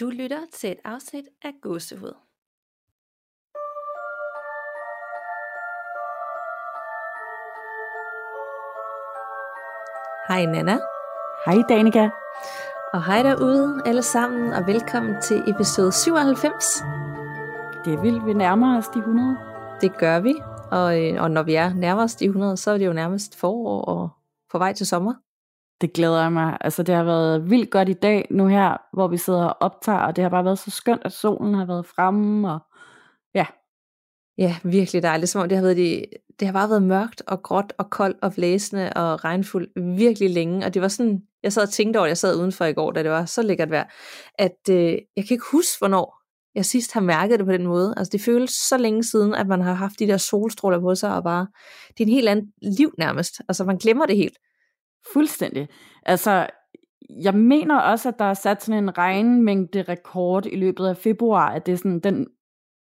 Du lytter til et afsnit af Gåsehud. Hej Nana. Hej Danika. Og hej derude alle sammen, og velkommen til episode 97. Det er vildt, vi nærmer os de 100. Det gør vi, og, øh, og når vi er nærmest de 100, så er det jo nærmest forår og på vej til sommer. Det glæder jeg mig. Altså det har været vildt godt i dag nu her, hvor vi sidder og optager, og det har bare været så skønt, at solen har været fremme, og ja. Ja, virkelig dejligt. Som om det har, været det, det har bare været mørkt og gråt og koldt og blæsende og regnfuldt virkelig længe. Og det var sådan, jeg sad og tænkte over, jeg sad udenfor i går, da det var så lækkert vejr, at øh, jeg kan ikke huske, hvornår jeg sidst har mærket det på den måde. Altså det føles så længe siden, at man har haft de der solstråler på sig, og bare, det er en helt anden liv nærmest. Altså man glemmer det helt. Fuldstændig. Altså, jeg mener også, at der er sat sådan en regnmængde rekord i løbet af februar, at det er sådan den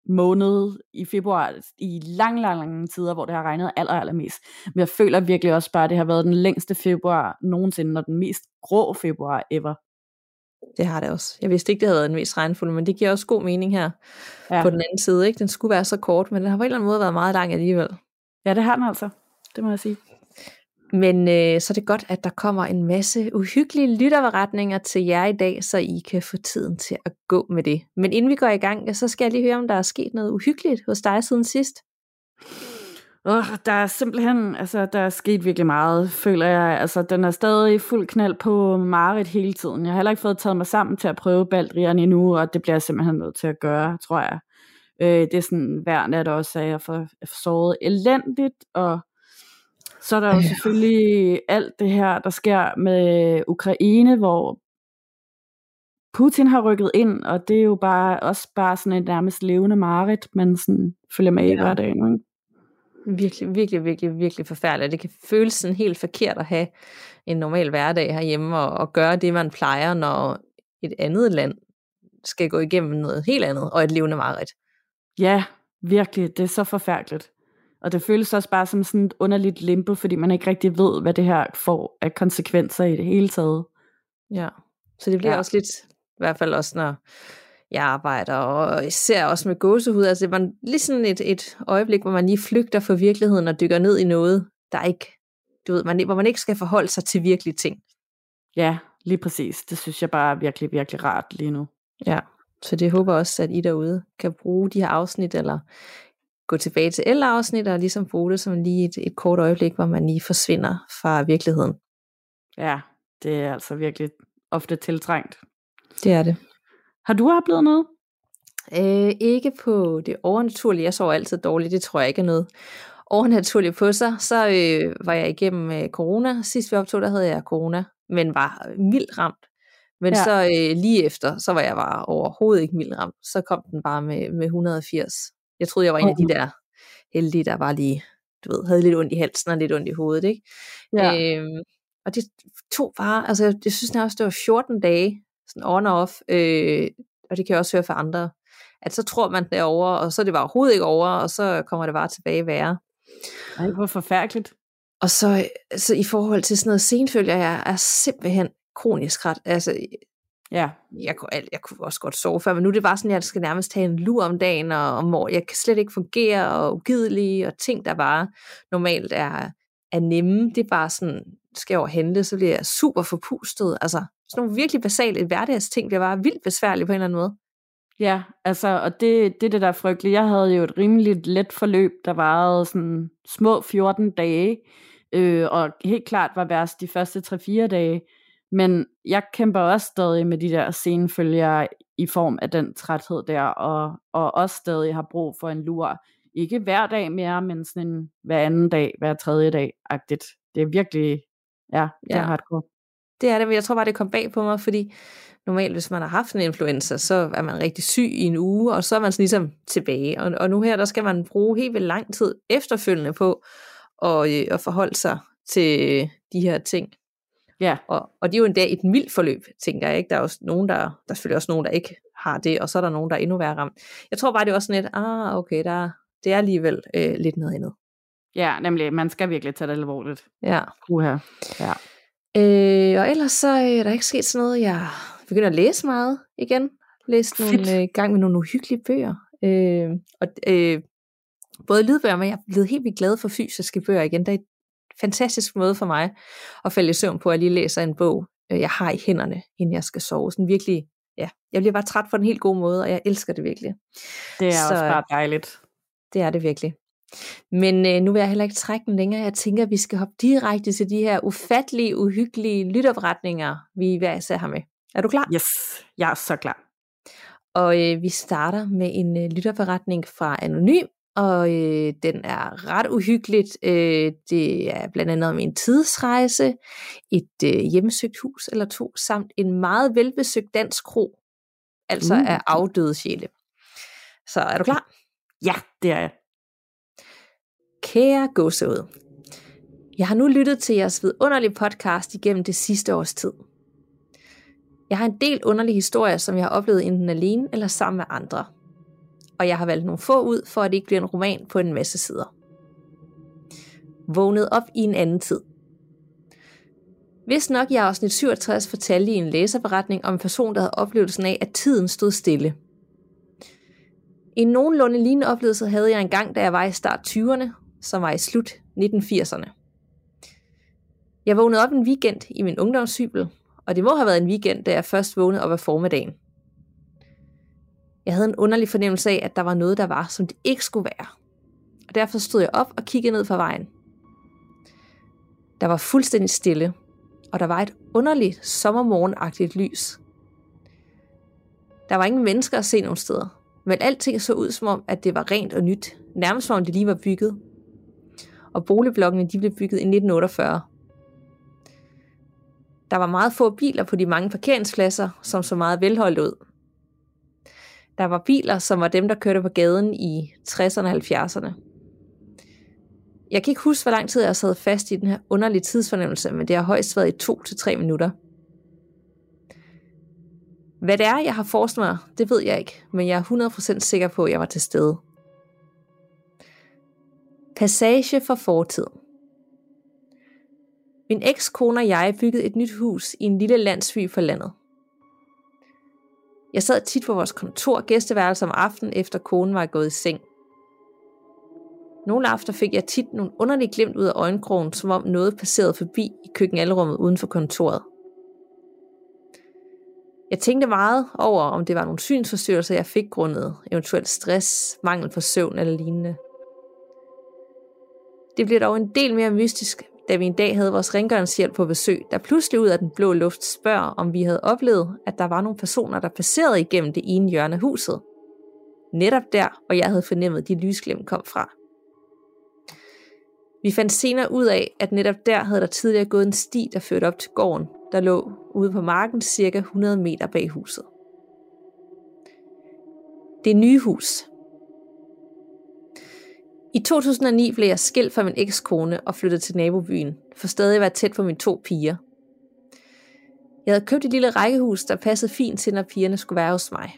måned i februar i lang, lang, lang tider, hvor det har regnet aller, allermest. Men jeg føler virkelig også bare, at det har været den længste februar nogensinde, og den mest grå februar ever. Det har det også. Jeg vidste ikke, det havde været den mest regnfulde, men det giver også god mening her ja. på den anden side. Ikke? Den skulle være så kort, men den har på en eller anden måde været meget lang alligevel. Ja, det har den altså. Det må jeg sige. Men øh, så er det godt, at der kommer en masse uhyggelige lytterberetninger til jer i dag, så I kan få tiden til at gå med det. Men inden vi går i gang, så skal jeg lige høre, om der er sket noget uhyggeligt hos dig siden sidst. Oh, der er simpelthen, altså der er sket virkelig meget, føler jeg. Altså den er stadig fuld knald på Marit hele tiden. Jeg har heller ikke fået taget mig sammen til at prøve Baldrian endnu, og det bliver jeg simpelthen nødt til at gøre, tror jeg. Øh, det er sådan hver nat også, at jeg får, jeg får sovet elendigt, og så er der jo selvfølgelig alt det her, der sker med Ukraine, hvor Putin har rykket ind, og det er jo bare også bare sådan et nærmest levende marit, man sådan følger med i ja. hver dag. Ikke? Virkelig, virkelig, virkelig, virkelig forfærdeligt. Det kan føles sådan helt forkert at have en normal hverdag herhjemme, og, og gøre det, man plejer, når et andet land skal gå igennem noget helt andet, og et levende marit. Ja, virkelig. Det er så forfærdeligt. Og det føles også bare som sådan et underligt limbo, fordi man ikke rigtig ved, hvad det her får af konsekvenser i det hele taget. Ja, så det bliver ja. også lidt, i hvert fald også når jeg arbejder, og især også med gåsehud, altså det var lige sådan et, et øjeblik, hvor man lige flygter fra virkeligheden og dykker ned i noget, der ikke, du ved, man, hvor man ikke skal forholde sig til virkelige ting. Ja, lige præcis. Det synes jeg bare er virkelig, virkelig rart lige nu. Ja, så det håber også, at I derude kan bruge de her afsnit, eller gå tilbage til alle afsnit og ligesom bruge det som lige et, et kort øjeblik, hvor man lige forsvinder fra virkeligheden. Ja, det er altså virkelig ofte tiltrængt. Det er det. Har du oplevet noget? Øh, ikke på det overnaturlige. Jeg sover altid dårligt. Det tror jeg ikke er noget overnaturligt på sig. Så øh, var jeg igennem øh, corona. Sidst vi optog, der havde jeg corona, men var mildt ramt. Men ja. så øh, lige efter, så var jeg bare overhovedet ikke mildt ramt. Så kom den bare med, med 180 jeg troede, jeg var en af de der heldige, der var lige, du ved, havde lidt ondt i halsen og lidt ondt i hovedet, ikke? Ja. Øhm, og det tog bare, altså jeg synes nærmest, det var 14 dage, sådan on og off, øh, og det kan jeg også høre fra andre, at så tror man det er over, og så er det bare overhovedet ikke over, og så kommer det bare tilbage værre. Ej, hvor forfærdeligt. Og så, så i forhold til sådan noget senfølger, jeg er simpelthen kronisk ret, altså Ja. Jeg kunne, jeg kunne også godt sove før, men nu er det bare sådan, at jeg skal nærmest have en lur om dagen, og om hvor jeg kan slet ikke fungere, og ugidelig, og ting, der bare normalt er, er nemme, det er bare sådan, skal jeg handle, så bliver jeg super forpustet. Altså, sådan nogle virkelig basale hverdagsting bliver bare vildt besværlige på en eller anden måde. Ja, altså, og det, det er det, der er frygteligt. Jeg havde jo et rimeligt let forløb, der varede sådan små 14 dage, øh, og helt klart var værst de første 3-4 dage. Men jeg kæmper også stadig med de der senfølger i form af den træthed der, og, og også stadig har brug for en lur. Ikke hver dag mere, men sådan en hver anden dag, hver tredje dag-agtigt. Det er virkelig, ja, det ja. er hardcore. Det er det, men jeg tror bare, det kom bag på mig, fordi normalt, hvis man har haft en influenza, så er man rigtig syg i en uge, og så er man sådan ligesom tilbage. Og, og nu her, der skal man bruge helt vildt lang tid efterfølgende på at, øh, at forholde sig til de her ting. Ja. Og, og det er jo endda et mildt forløb, tænker jeg ikke. Der er også nogen, der, der er selvfølgelig også nogen, der ikke har det, og så er der nogen, der er endnu værre ramt. Jeg tror bare, det er også sådan lidt, ah, okay, der, det er alligevel øh, lidt noget andet. Ja, nemlig, man skal virkelig tage det alvorligt. Ja. Uha. Ja. Øh, og ellers så øh, er der ikke sket sådan noget, jeg begynder at læse meget igen. Læst nogle øh, gang med nogle uhyggelige bøger. Øh, og øh, både lydbøger, men jeg er blevet helt vildt glad for fysiske bøger igen. Er en fantastisk måde for mig at falde i søvn på, at jeg lige læser en bog, øh, jeg har i hænderne, inden jeg skal sove. Sådan virkelig, ja, jeg bliver bare træt på en helt god måde, og jeg elsker det virkelig. Det er Så, også bare dejligt. Det er det virkelig. Men øh, nu vil jeg heller ikke trække den længere. Jeg tænker, at vi skal hoppe direkte til de her ufattelige, uhyggelige lytopretninger, vi hver især har med. Er du klar? Yes, jeg er så klar. Og øh, vi starter med en øh, lytterberetning fra Anonym, og øh, den er ret uhyggeligt. Øh, det er blandt andet om en tidsrejse, et øh, hjemmesøgt hus eller to, samt en meget velbesøgt dansk kro, altså uh. af afdøde sjæle. Så er du klar? Ja, det er jeg. Kære gåsehud. Jeg har nu lyttet til jeres vidunderlige podcast igennem det sidste års tid. Jeg har en del underlige historier, som jeg har oplevet enten alene eller sammen med andre. Og jeg har valgt nogle få ud, for at det ikke bliver en roman på en masse sider. Vågnet op i en anden tid. Hvis nok jeg afsnit 67 fortalte i en læserberetning om en person, der havde oplevelsen af, at tiden stod stille. En nogenlunde lignende oplevelse havde jeg engang, da jeg var i start 20'erne, som var i slut 1980'erne. Jeg vågnede op en weekend i min ungdomscykkel, og det må have været en weekend, da jeg først vågnede op af formiddagen. Jeg havde en underlig fornemmelse af, at der var noget, der var, som det ikke skulle være. Og derfor stod jeg op og kiggede ned fra vejen. Der var fuldstændig stille, og der var et underligt sommermorgenagtigt lys. Der var ingen mennesker at se nogen steder, men alting så ud som om, at det var rent og nyt, nærmest som om det lige var bygget. Og boligblokkene de blev bygget i 1948. Der var meget få biler på de mange parkeringspladser, som så meget velholdt ud. Der var biler, som var dem, der kørte på gaden i 60'erne og 70'erne. Jeg kan ikke huske, hvor lang tid jeg sad fast i den her underlige tidsfornemmelse, men det har højst været i to til tre minutter. Hvad det er, jeg har forestillet mig, det ved jeg ikke, men jeg er 100% sikker på, at jeg var til stede. Passage fra fortiden. Min ekskone og jeg byggede et nyt hus i en lille landsby for landet. Jeg sad tit på vores kontor gæsteværelse om aftenen, efter konen var gået i seng. Nogle aftener fik jeg tit nogle underlige glimt ud af øjenkrogen, som om noget passerede forbi i køkkenalrummet uden for kontoret. Jeg tænkte meget over, om det var nogle synsforstyrrelser, jeg fik grundet eventuelt stress, mangel på søvn eller lignende. Det blev dog en del mere mystisk, da vi en dag havde vores rengøringshjælp på besøg, der pludselig ud af den blå luft spørger, om vi havde oplevet, at der var nogle personer, der passerede igennem det ene hjørne af huset. Netop der, hvor jeg havde fornemmet, de lysglem kom fra. Vi fandt senere ud af, at netop der havde der tidligere gået en sti, der førte op til gården, der lå ude på marken cirka 100 meter bag huset. Det nye hus, i 2009 blev jeg skilt fra min ekskone og flyttede til nabobyen, for stadig at være tæt på mine to piger. Jeg havde købt et lille rækkehus, der passede fint til, når pigerne skulle være hos mig.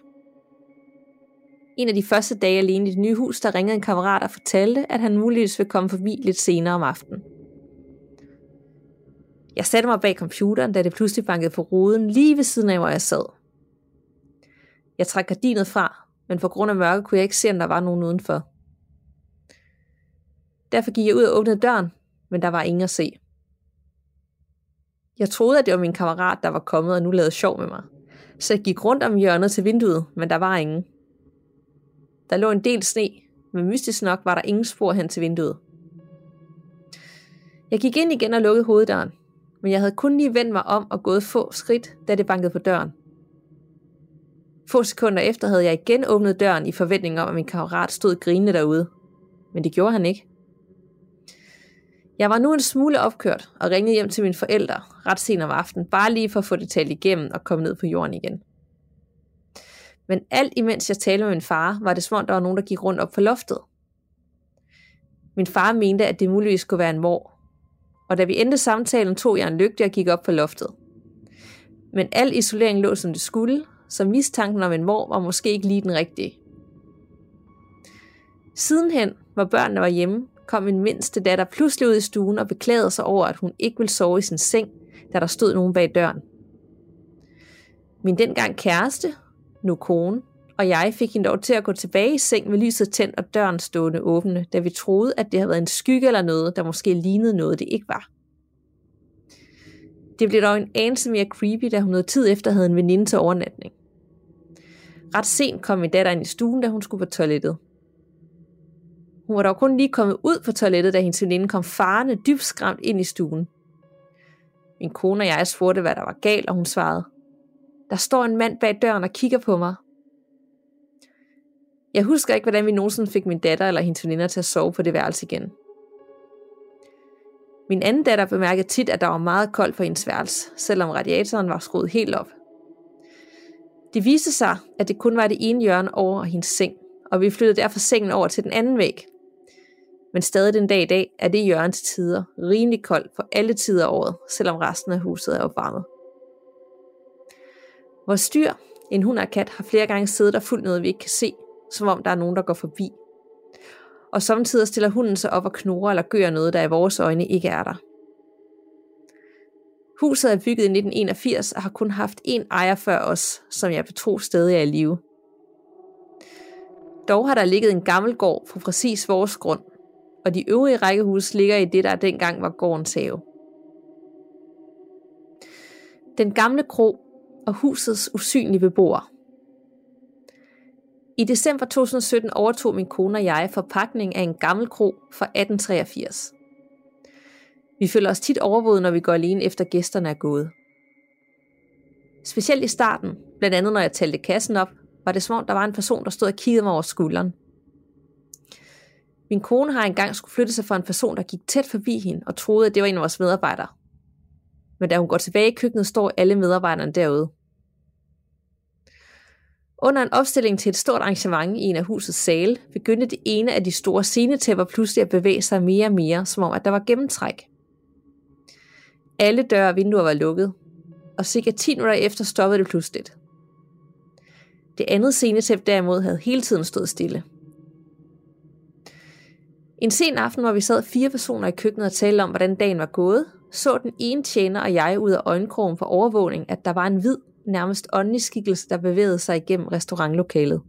En af de første dage alene i det nye hus, der ringede en kammerat og fortalte, at han muligvis ville komme forbi lidt senere om aftenen. Jeg satte mig bag computeren, da det pludselig bankede på ruden lige ved siden af, hvor jeg sad. Jeg trak gardinet fra, men på grund af mørke kunne jeg ikke se, om der var nogen udenfor. Derfor gik jeg ud og åbnede døren, men der var ingen at se. Jeg troede, at det var min kammerat, der var kommet og nu lavede sjov med mig. Så jeg gik rundt om hjørnet til vinduet, men der var ingen. Der lå en del sne, men mystisk nok var der ingen spor hen til vinduet. Jeg gik ind igen og lukkede hoveddøren, men jeg havde kun lige vendt mig om og gået få skridt, da det bankede på døren. Få sekunder efter havde jeg igen åbnet døren i forventning om, at min kammerat stod grinende derude. Men det gjorde han ikke. Jeg var nu en smule opkørt og ringede hjem til mine forældre ret sent om aftenen, bare lige for at få det talt igennem og komme ned på jorden igen. Men alt imens jeg talte med min far, var det som om, der var nogen, der gik rundt op på loftet. Min far mente, at det muligvis skulle være en mor, og da vi endte samtalen, tog jeg en lygte og gik op på loftet. Men al isolering lå som det skulle, så mistanken om en mor var måske ikke lige den rigtige. Sidenhen, hvor børnene var hjemme, kom min mindste datter pludselig ud i stuen og beklagede sig over, at hun ikke ville sove i sin seng, da der stod nogen bag døren. Min dengang kæreste nu kone, og jeg fik hende dog til at gå tilbage i seng med lyset tændt og døren stående åbne, da vi troede, at det havde været en skygge eller noget, der måske lignede noget, det ikke var. Det blev dog en anelse mere creepy, da hun noget tid efter havde en veninde til overnatning. Ret sent kom min datter ind i stuen, da hun skulle på toilettet. Hun var dog kun lige kommet ud på toilettet, da hendes veninde kom farende dybt skræmt ind i stuen. Min kone og jeg spurgte, hvad der var galt, og hun svarede, der står en mand bag døren og kigger på mig. Jeg husker ikke, hvordan vi nogensinde fik min datter eller hendes veninder til at sove på det værelse igen. Min anden datter bemærkede tit, at der var meget koldt på hendes værelse, selvom radiatoren var skruet helt op. Det viste sig, at det kun var det ene hjørne over hendes seng, og vi flyttede derfor sengen over til den anden væg. Men stadig den dag i dag er det hjørne til tider rimelig koldt på alle tider af året, selvom resten af huset er opvarmet. Vores styr, en hund og kat, har flere gange siddet og fuldt noget, vi ikke kan se, som om der er nogen, der går forbi. Og samtidig stiller hunden sig op og knurrer eller gør noget, der i vores øjne ikke er der. Huset er bygget i 1981 og har kun haft én ejer før os, som jeg betro stadig er i live. Dog har der ligget en gammel gård på præcis vores grund, og de øvrige rækkehus ligger i det, der dengang var gårdens have. Den gamle kro og husets usynlige beboere. I december 2017 overtog min kone og jeg forpakning af en gammel kro fra 1883. Vi føler os tit overvåget, når vi går alene efter gæsterne er gået. Specielt i starten, blandt andet når jeg talte kassen op, var det som om, der var en person, der stod og kiggede mig over skulderen. Min kone har engang skulle flytte sig for en person, der gik tæt forbi hende og troede, at det var en af vores medarbejdere. Men da hun går tilbage i køkkenet, står alle medarbejderne derude. Under en opstilling til et stort arrangement i en af husets sale, begyndte det ene af de store scenetæpper pludselig at bevæge sig mere og mere, som om at der var gennemtræk. Alle døre og vinduer var lukket, og cirka 10 minutter efter stoppede det pludseligt. Det andet scenetæp derimod havde hele tiden stået stille. En sen aften, hvor vi sad fire personer i køkkenet og talte om, hvordan dagen var gået, så den ene tjener og jeg ud af øjenkrogen for overvågning, at der var en hvid, nærmest åndelig skikkelse, der bevægede sig igennem restaurantlokalet.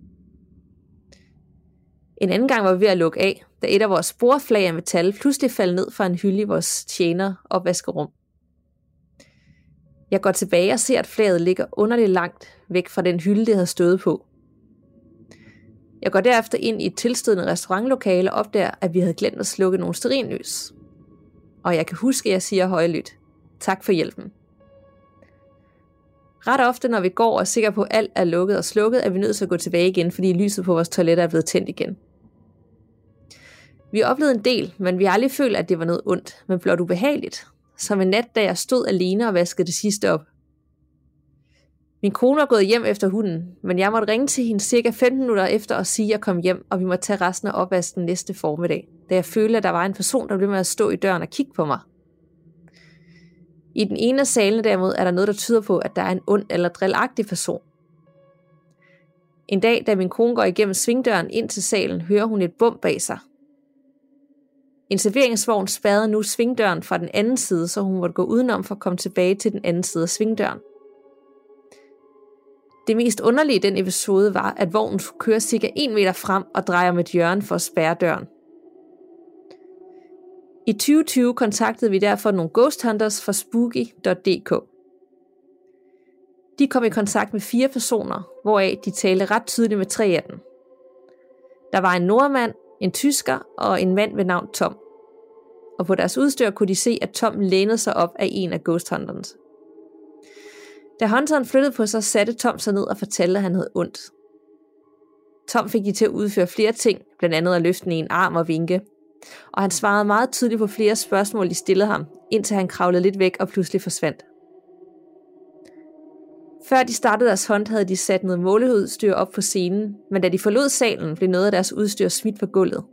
En anden gang var vi ved at lukke af, da et af vores sporflag af metal pludselig faldt ned fra en hylde i vores tjener opvaskerum. Jeg går tilbage og ser, at flaget ligger underligt langt væk fra den hylde, det havde stået på. Jeg går derefter ind i et tilstødende restaurantlokale og opdager, at vi havde glemt at slukke nogle sterinlys. Og jeg kan huske, at jeg siger højlydt, tak for hjælpen. Ret ofte, når vi går og er sikre på, at alt er lukket og slukket, er vi nødt til at gå tilbage igen, fordi lyset på vores toiletter er blevet tændt igen. Vi oplevede en del, men vi har aldrig følt, at det var noget ondt, men blot ubehageligt. Som en nat, da jeg stod alene og vaskede det sidste op. Min kone var gået hjem efter hunden, men jeg måtte ringe til hende cirka 15 minutter efter og sige, at jeg kom hjem, og vi måtte tage resten af opvasken næste formiddag, da jeg følte, at der var en person, der blev med at stå i døren og kigge på mig. I den ene af salene derimod er der noget, der tyder på, at der er en ond eller drillagtig person. En dag, da min kone går igennem svingdøren ind til salen, hører hun et bum bag sig. En serveringsvogn spærrede nu svingdøren fra den anden side, så hun måtte gå udenom for at komme tilbage til den anden side af svingdøren. Det mest underlige i den episode var, at vognen skulle køre cirka 1 meter frem og dreje om et hjørne for at spærre døren. I 2020 kontaktede vi derfor nogle ghost hunters fra spooky.dk. De kom i kontakt med fire personer, hvoraf de talte ret tydeligt med tre af dem. Der var en nordmand, en tysker og en mand ved navn Tom. Og på deres udstyr kunne de se, at Tom lænede sig op af en af ghost hunters. Da hunteren flyttede på sig, satte Tom sig ned og fortalte, at han havde ondt. Tom fik de til at udføre flere ting, blandt andet at løfte en arm og vinke. Og han svarede meget tydeligt på flere spørgsmål, de stillede ham, indtil han kravlede lidt væk og pludselig forsvandt. Før de startede deres hånd, havde de sat noget måleudstyr op på scenen, men da de forlod salen, blev noget af deres udstyr smidt på gulvet.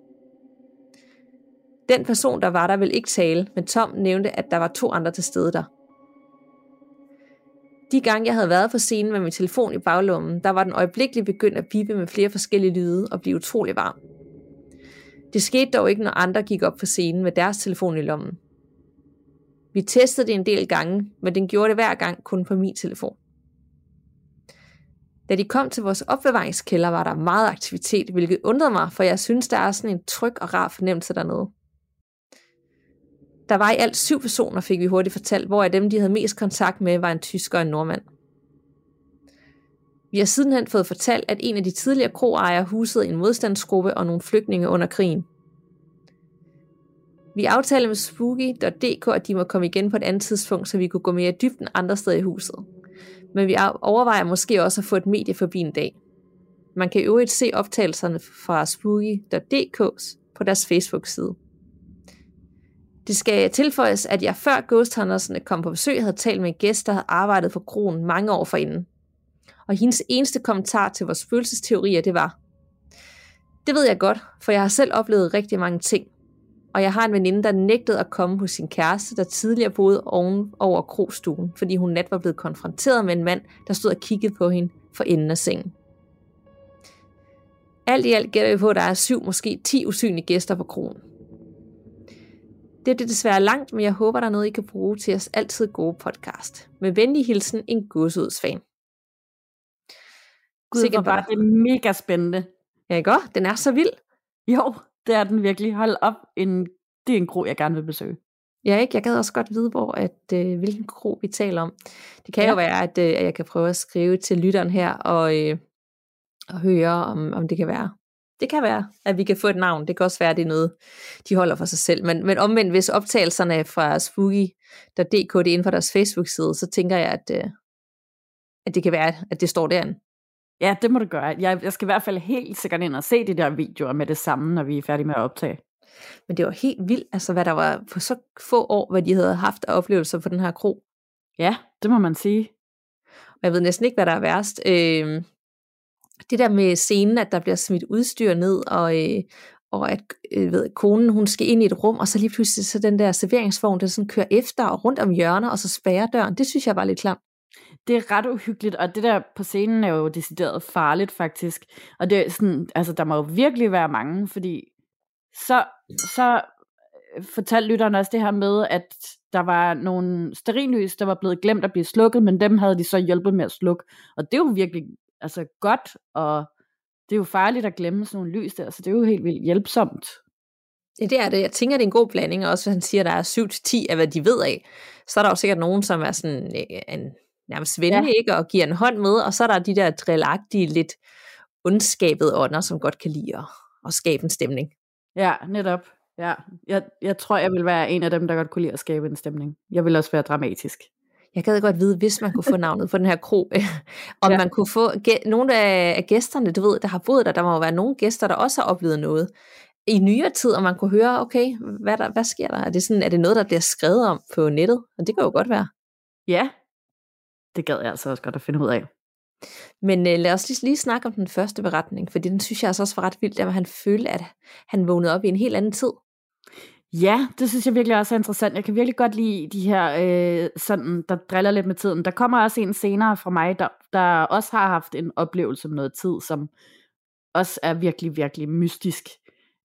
Den person, der var der, ville ikke tale, men Tom nævnte, at der var to andre til stede der. De gange, jeg havde været på scenen med min telefon i baglommen, der var den øjeblikkeligt begyndt at bippe med flere forskellige lyde og blive utrolig varm. Det skete dog ikke, når andre gik op på scenen med deres telefon i lommen. Vi testede det en del gange, men den gjorde det hver gang kun på min telefon. Da de kom til vores opbevaringskælder, var der meget aktivitet, hvilket undrede mig, for jeg synes, der er sådan en tryg og rar fornemmelse dernede. Der var i alt syv personer, fik vi hurtigt fortalt, hvor af dem, de havde mest kontakt med, var en tysker og en nordmand. Vi har sidenhen fået fortalt, at en af de tidligere kroejere husede en modstandsgruppe og nogle flygtninge under krigen. Vi aftalte med Spooky.dk, at de må komme igen på et andet tidspunkt, så vi kunne gå mere i dybden andre steder i huset. Men vi overvejer måske også at få et medie forbi en dag. Man kan i øvrigt se optagelserne fra Spooky.dk på deres Facebook-side. Det skal tilføjes, at jeg før Ghost Huntersne kom på besøg, havde talt med en gæst, der havde arbejdet for kronen mange år forinden. Og hendes eneste kommentar til vores følelsesteorier, det var, det ved jeg godt, for jeg har selv oplevet rigtig mange ting. Og jeg har en veninde, der nægtede at komme hos sin kæreste, der tidligere boede oven over krogstuen, fordi hun nat var blevet konfronteret med en mand, der stod og kiggede på hende for enden af sengen. Alt i alt gætter vi på, at der er syv, måske ti usynlige gæster på kronen. Det er det desværre langt, men jeg håber, der er noget, I kan bruge til os altid gode podcast. Med venlig hilsen, en fan. Gud, Sikkert bare det er mega spændende. Ja, ikke Den er så vild. Jo, det er den virkelig. Hold op, en, det er en kro, jeg gerne vil besøge. Ja, ikke? Jeg gad også godt vide, hvor, at, øh, hvilken kro vi taler om. Det kan ja. jo være, at, øh, at jeg kan prøve at skrive til lytteren her, og, øh, og høre, om, om det kan være. Det kan være, at vi kan få et navn. Det kan også være, at det er noget, de holder for sig selv. Men, men omvendt, hvis optagelserne fra Spooky.dk det er inden for deres Facebook-side, så tænker jeg, at, øh, at det kan være, at det står derinde. Ja, det må du gøre. Jeg, jeg skal i hvert fald helt sikkert ind og se de der videoer med det samme, når vi er færdige med at optage. Men det var helt vildt, altså hvad der var på så få år, hvad de havde haft af oplevelser på den her kro. Ja, det må man sige. Og jeg ved næsten ikke, hvad der er værst. Øh, det der med scenen, at der bliver smidt udstyr ned, og, øh, og at øh, ved, konen hun skal ind i et rum, og så lige pludselig så den der serveringsvogn, der sådan kører efter og rundt om hjørner, og så spærrer døren. Det synes jeg var lidt klamt det er ret uhyggeligt, og det der på scenen er jo decideret farligt faktisk. Og det er sådan, altså der må jo virkelig være mange, fordi så, så øh, fortalte lytteren også det her med, at der var nogle sterinlys, der var blevet glemt at blive slukket, men dem havde de så hjulpet med at slukke. Og det er jo virkelig altså, godt, og det er jo farligt at glemme sådan nogle lys der, så det er jo helt vildt hjælpsomt. Ja, det er det. Jeg tænker, det er en god blanding, og også hvis han siger, at der er 7-10 af, hvad de ved af, så er der jo sikkert nogen, som er sådan øh, en nærmest venlig, ja. ikke? Og giver en hånd med, og så er der de der drillagtige, lidt ondskabede ånder, som godt kan lide at, at skabe en stemning. Ja, netop. Ja, jeg, jeg tror, jeg vil være en af dem, der godt kunne lide at skabe en stemning. Jeg vil også være dramatisk. Jeg gad godt vide, hvis man kunne få navnet på den her kro, om ja. man kunne få nogle af gæsterne, du ved, der har boet der, der må jo være nogle gæster, der også har oplevet noget i nyere tid, og man kunne høre, okay, hvad, der, hvad sker der? Er det, sådan, er det noget, der bliver skrevet om på nettet? Og det kan jo godt være. Ja, det gad jeg altså også godt at finde ud af. Men øh, lad os lige, lige snakke om den første beretning, fordi den synes jeg altså også var ret vildt, at han følte, at han vågnede op i en helt anden tid. Ja, det synes jeg virkelig også er interessant. Jeg kan virkelig godt lide de her, øh, sådan, der driller lidt med tiden. Der kommer også en senere fra mig, der, der også har haft en oplevelse med noget tid, som også er virkelig, virkelig mystisk.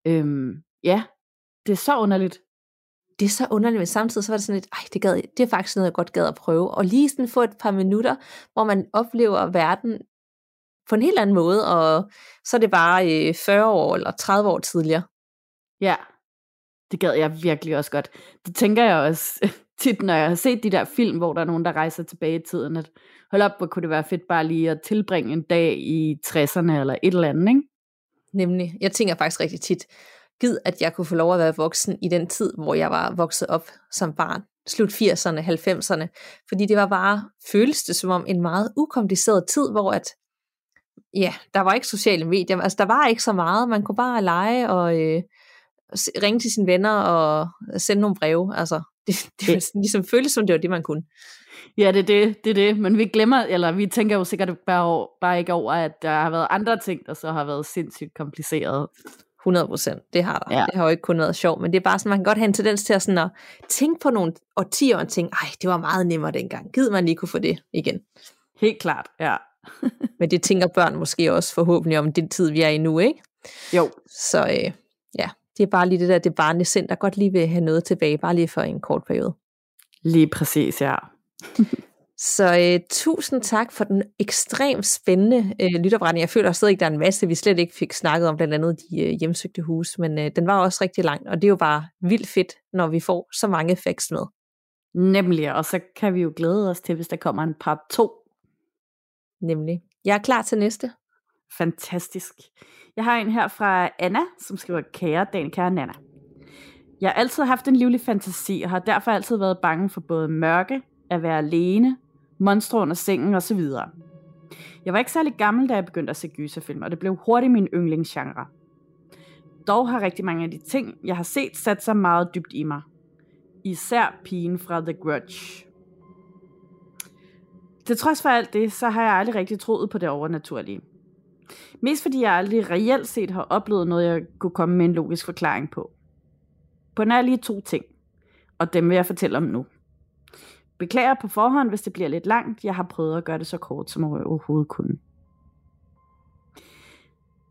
Øhm, ja, det er så underligt det er så underligt, men samtidig så var det sådan lidt, ej, det, gad, det er faktisk noget, jeg godt gad at prøve. Og lige sådan få et par minutter, hvor man oplever verden på en helt anden måde, og så er det bare øh, 40 år eller 30 år tidligere. Ja, det gad jeg virkelig også godt. Det tænker jeg også tit, når jeg har set de der film, hvor der er nogen, der rejser tilbage i tiden, at hold op, hvor kunne det være fedt bare lige at tilbringe en dag i 60'erne eller et eller andet, ikke? Nemlig. Jeg tænker faktisk rigtig tit, gid, at jeg kunne få lov at være voksen i den tid, hvor jeg var vokset op som barn. Slut 80'erne, 90'erne. Fordi det var bare, føles det som om, en meget ukompliceret tid, hvor at, ja, der var ikke sociale medier. Altså, der var ikke så meget. Man kunne bare lege og øh, ringe til sine venner og sende nogle breve. Altså, det, det, det ligesom føles som, det var det, man kunne. Ja, det er det, det er det. Men vi glemmer, eller vi tænker jo sikkert bare, bare ikke over, at der har været andre ting, der så har været sindssygt kompliceret. 100 procent, det har der. Ja. Det har jo ikke kun været sjovt, men det er bare sådan, man kan godt have en tendens til at, sådan at tænke på nogle årtier og tænke, ej, det var meget nemmere dengang. Gid man lige kunne få det igen. Helt klart, ja. men det tænker børn måske også forhåbentlig om den tid, vi er i nu, ikke? Jo. Så øh, det er bare lige det der, det barnlige sind, der godt lige vil have noget tilbage, bare lige for en kort periode. Lige præcis, ja. Så øh, tusind tak for den ekstremt spændende øh, lytopretning. Jeg føler stadig, at der er en masse, vi slet ikke fik snakket om, blandt andet de øh, hjemsøgte hus, men øh, den var også rigtig lang, og det er jo bare vildt fedt, når vi får så mange facts med. Nemlig, og så kan vi jo glæde os til, hvis der kommer en part 2. Nemlig. Jeg er klar til næste. Fantastisk. Jeg har en her fra Anna, som skriver, kære Dan, kære Nana. Jeg har altid haft en livlig fantasi, og har derfor altid været bange for både mørke, at være alene, monstre under sengen osv. Jeg var ikke særlig gammel, da jeg begyndte at se gyserfilm, og det blev hurtigt min yndlingsgenre. Dog har rigtig mange af de ting, jeg har set, sat sig meget dybt i mig. Især pigen fra The Grudge. Til trods for alt det, så har jeg aldrig rigtig troet på det overnaturlige. Mest fordi jeg aldrig reelt set har oplevet noget, jeg kunne komme med en logisk forklaring på. På nær lige to ting, og dem vil jeg fortælle om nu. Beklager på forhånd, hvis det bliver lidt langt. Jeg har prøvet at gøre det så kort, som jeg overhovedet kunne.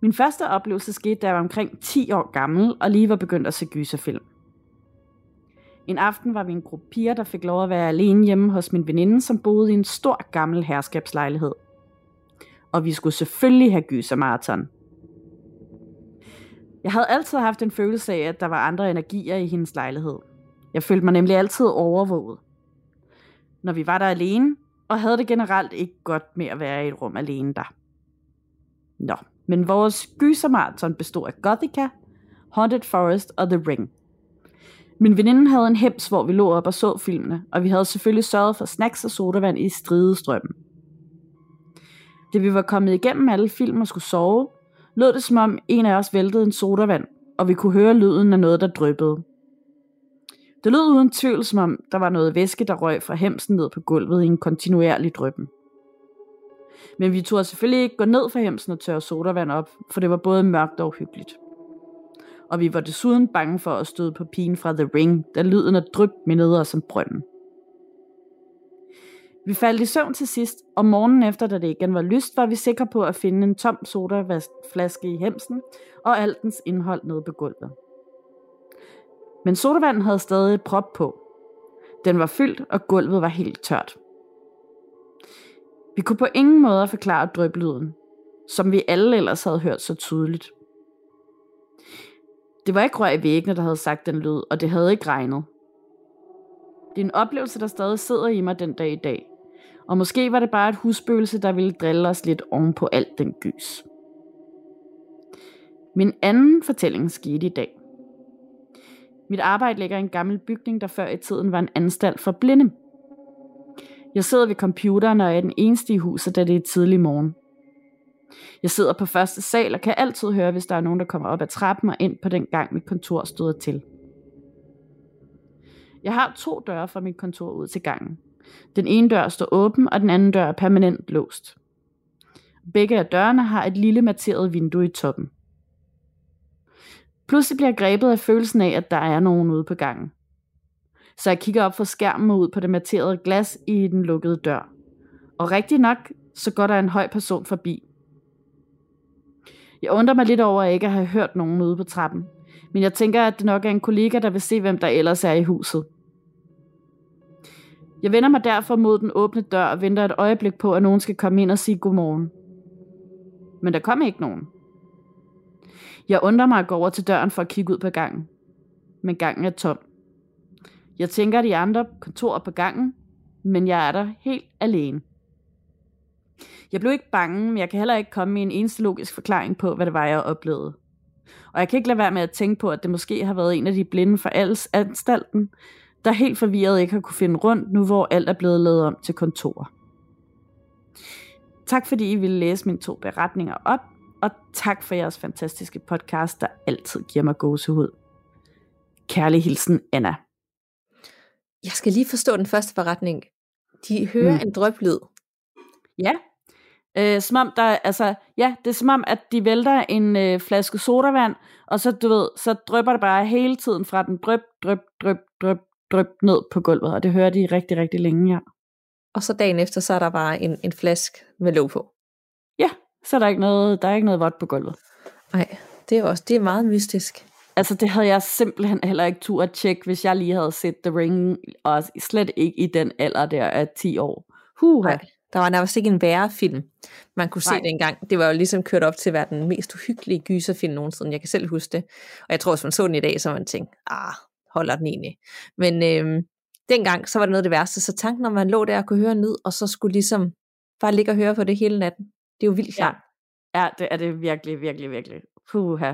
Min første oplevelse skete, da jeg var omkring 10 år gammel og lige var begyndt at se gyserfilm. En aften var vi en gruppe piger, der fik lov at være alene hjemme hos min veninde, som boede i en stor gammel herskabslejlighed. Og vi skulle selvfølgelig have gysermarathon. Jeg havde altid haft en følelse af, at der var andre energier i hendes lejlighed. Jeg følte mig nemlig altid overvåget når vi var der alene, og havde det generelt ikke godt med at være i et rum alene der. Nå, men vores gysermarathon bestod af Gothica, Haunted Forest og The Ring. Min veninde havde en hems, hvor vi lå op og så filmene, og vi havde selvfølgelig sørget for snacks og sodavand i stridestrømmen. Da vi var kommet igennem alle film og skulle sove, lød det som om en af os væltede en sodavand, og vi kunne høre lyden af noget, der dryppede. Det lød uden tvivl, som om der var noget væske, der røg fra hemsen ned på gulvet i en kontinuerlig dryppen. Men vi turde selvfølgelig ikke gå ned fra hemsen og tørre sodavand op, for det var både mørkt og hyggeligt. Og vi var desuden bange for at støde på pigen fra The Ring, da lyden af dryp mindede os om brønden. Vi faldt i søvn til sidst, og morgenen efter, da det igen var lyst, var vi sikre på at finde en tom sodaflaske i hemsen og alt dens indhold nede på gulvet. Men sodavanden havde stadig et prop på. Den var fyldt, og gulvet var helt tørt. Vi kunne på ingen måde forklare drøblyden, som vi alle ellers havde hørt så tydeligt. Det var ikke rør i væggene, der havde sagt den lyd, og det havde ikke regnet. Det er en oplevelse, der stadig sidder i mig den dag i dag. Og måske var det bare et husspøgelse, der ville drille os lidt oven på alt den gys. Min anden fortælling skete i dag. Mit arbejde ligger i en gammel bygning, der før i tiden var en anstalt for blinde. Jeg sidder ved computeren og er den eneste i huset, da det er tidlig morgen. Jeg sidder på første sal og kan altid høre, hvis der er nogen, der kommer op ad trappen og ind på den gang, mit kontor støder til. Jeg har to døre fra mit kontor ud til gangen. Den ene dør står åben, og den anden dør er permanent låst. Begge af dørene har et lille materet vindue i toppen. Pludselig bliver jeg grebet af følelsen af, at der er nogen ude på gangen. Så jeg kigger op fra skærmen og ud på det materede glas i den lukkede dør. Og rigtig nok, så går der en høj person forbi. Jeg undrer mig lidt over at ikke at have hørt nogen ude på trappen. Men jeg tænker, at det nok er en kollega, der vil se, hvem der ellers er i huset. Jeg vender mig derfor mod den åbne dør og venter et øjeblik på, at nogen skal komme ind og sige godmorgen. Men der kom ikke nogen. Jeg undrer mig at gå over til døren for at kigge ud på gangen. Men gangen er tom. Jeg tænker at de andre kontorer på gangen, men jeg er der helt alene. Jeg blev ikke bange, men jeg kan heller ikke komme med en eneste logisk forklaring på, hvad det var, jeg oplevede. Og jeg kan ikke lade være med at tænke på, at det måske har været en af de blinde fra alles anstalten, der helt forvirret ikke har kunne finde rundt, nu hvor alt er blevet lavet om til kontor. Tak fordi I ville læse mine to beretninger op og tak for jeres fantastiske podcast, der altid giver mig gåsehud. Kærlig hilsen, Anna. Jeg skal lige forstå den første forretning. De hører mm. en drøblyd. Ja, Øh, som om der, altså, ja, det er som om, at de vælter en øh, flaske sodavand, og så, du ved, så drypper det bare hele tiden fra den dryp, dryp, dryp, dryp, dryp ned på gulvet, og det hører de rigtig, rigtig længe, ja. Og så dagen efter, så er der bare en, en flaske med låg på. Ja, så er der ikke noget, der er ikke noget vådt på gulvet. Nej, det er også det er meget mystisk. Altså det havde jeg simpelthen heller ikke tur at tjekke, hvis jeg lige havde set The Ring, og slet ikke i den alder der af 10 år. Puh, Nej, der var nærmest ikke en værre film, man kunne se Nej. dengang. Det var jo ligesom kørt op til at være den mest uhyggelige gyserfilm nogensinde. Jeg kan selv huske det. Og jeg tror, hvis man så den i dag, så man tænke, ah, holder den egentlig. Men øhm, dengang, så var det noget af det værste. Så tanken om, at man lå der og kunne høre en lyd, og så skulle ligesom bare ligge og høre på det hele natten. Det er jo vildt Ja. klart. Ja, det er det virkelig, virkelig, virkelig. Puha.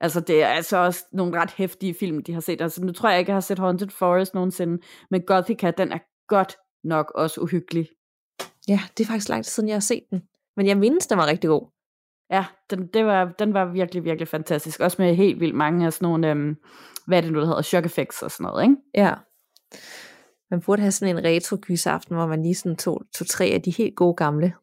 Altså, det er altså også nogle ret hæftige film, de har set. Altså, nu tror jeg ikke, jeg har set Haunted Forest nogensinde, men Gothica, den er godt nok også uhyggelig. Ja, det er faktisk lang tid siden, jeg har set den. Men jeg mindes, den var rigtig god. Ja, den, det var, den var virkelig, virkelig fantastisk. Også med helt vildt mange af sådan nogle, øhm, hvad er det nu, der hedder, shock effects og sådan noget, ikke? Ja. Man burde have sådan en retro aften, hvor man lige sådan tog, tog tre af de helt gode gamle.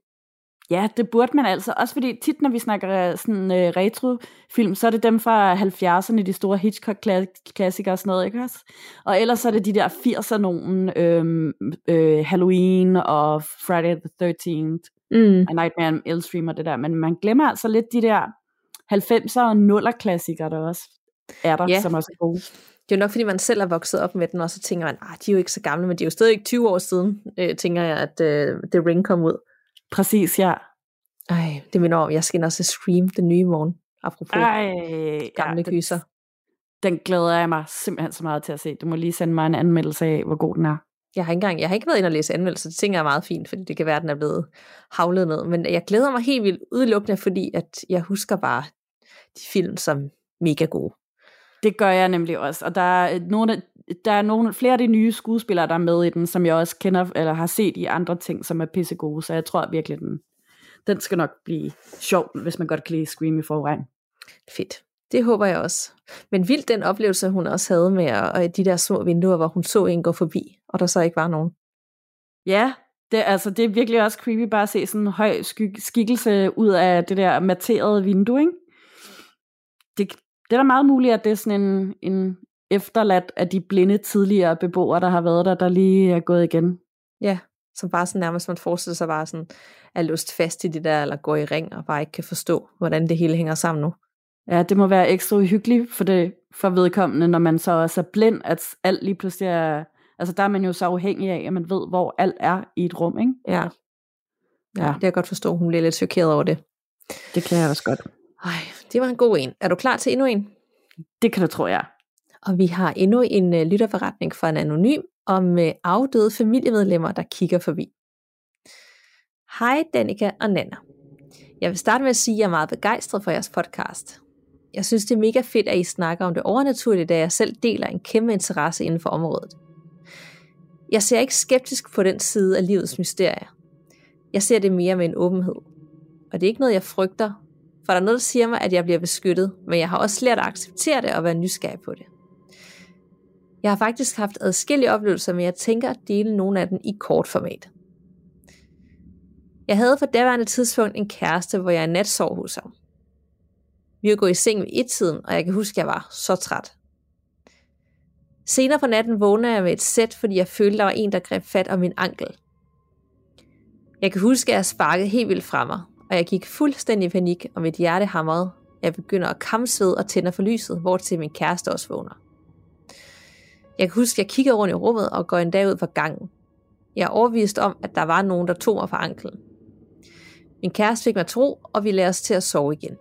Ja, det burde man altså. Også fordi tit, når vi snakker øh, sådan øh, retrofilm, så er det dem fra 70'erne, de store Hitchcock-klassikere og sådan noget, ikke også? Og ellers så er det de der 80'er nogen, øhm, øh, Halloween og Friday the 13th, Mm. og Nightmare on Elm Street og det der. Men man glemmer altså lidt de der 90'er og 0'er klassikere, der også er der, Ja. som også er gode. Det er jo nok, fordi man selv er vokset op med den, og så tænker man, ah, de er jo ikke så gamle, men de er jo stadig ikke 20 år siden, øh, tænker jeg, at øh, The Ring kom ud. Præcis, ja. Ej, det minder om, jeg skal ind og se Scream den nye morgen, apropos Ej, Ej, gamle ja, gyser. den, den glæder jeg mig simpelthen så meget til at se. Du må lige sende mig en anmeldelse af, hvor god den er. Jeg har ikke engang, jeg har ikke været inde og læse anmeldelser, det tænker jeg er meget fint, fordi det kan være, at den er blevet havlet ned. Men jeg glæder mig helt vildt udelukkende, fordi at jeg husker bare de film som mega gode. Det gør jeg nemlig også. Og der er, øh, nogle, af- der er nogle, flere af de nye skuespillere, der er med i den, som jeg også kender, eller har set i andre ting, som er pissegode. Så jeg tror virkelig, den, den skal nok blive sjov, hvis man godt kan lide Scream i forvejen. Fedt. Det håber jeg også. Men vildt den oplevelse, hun også havde med og de der små vinduer, hvor hun så en gå forbi, og der så ikke var nogen. Ja, det, altså, det er virkelig også creepy bare at se sådan en høj sky- skikkelse ud af det der materede vindue, ikke? Det, det er da meget muligt, at det er sådan en, en efterladt af de blinde tidligere beboere, der har været der, der lige er gået igen. Ja, som bare sådan nærmest, man forestiller sig bare sådan, er låst fast i det der, eller går i ring, og bare ikke kan forstå, hvordan det hele hænger sammen nu. Ja, det må være ekstra uhyggeligt for, det, for vedkommende, når man så også er blind, at alt lige pludselig er... Altså der er man jo så afhængig af, at man ved, hvor alt er i et rum, ikke? Ja. Ja, det kan jeg godt forstå. Hun bliver lidt chokeret over det. Det kan jeg også godt. Ej, det var en god en. Er du klar til endnu en? Det kan du tro, jeg. Og vi har endnu en uh, lytterforretning fra en anonym om uh, afdøde familiemedlemmer, der kigger forbi. Hej Danika og Nana. Jeg vil starte med at sige, at jeg er meget begejstret for jeres podcast. Jeg synes, det er mega fedt, at I snakker om det overnaturlige, da jeg selv deler en kæmpe interesse inden for området. Jeg ser ikke skeptisk på den side af livets mysterier. Jeg ser det mere med en åbenhed. Og det er ikke noget, jeg frygter, for der er noget, der siger mig, at jeg bliver beskyttet, men jeg har også lært at acceptere det og være nysgerrig på det. Jeg har faktisk haft adskillige oplevelser, men jeg tænker at dele nogle af dem i kort format. Jeg havde på daværende tidspunkt en kæreste, hvor jeg i nat sov hos ham. Vi var gået i seng ved et-tiden, og jeg kan huske, at jeg var så træt. Senere på natten vågnede jeg med et sæt, fordi jeg følte, der var en, der greb fat om min ankel. Jeg kan huske, at jeg sparkede helt vildt fra mig, og jeg gik fuldstændig i panik, og mit hjerte hamrede. Jeg begynder at kamsved og tænder for lyset, hvor til min kæreste også vågner. Jeg kan huske, at jeg kigger rundt i rummet og går endda ud på gangen. Jeg er overvist om, at der var nogen, der tog mig på anklen. Min kæreste fik mig tro, og vi lader os til at sove igen.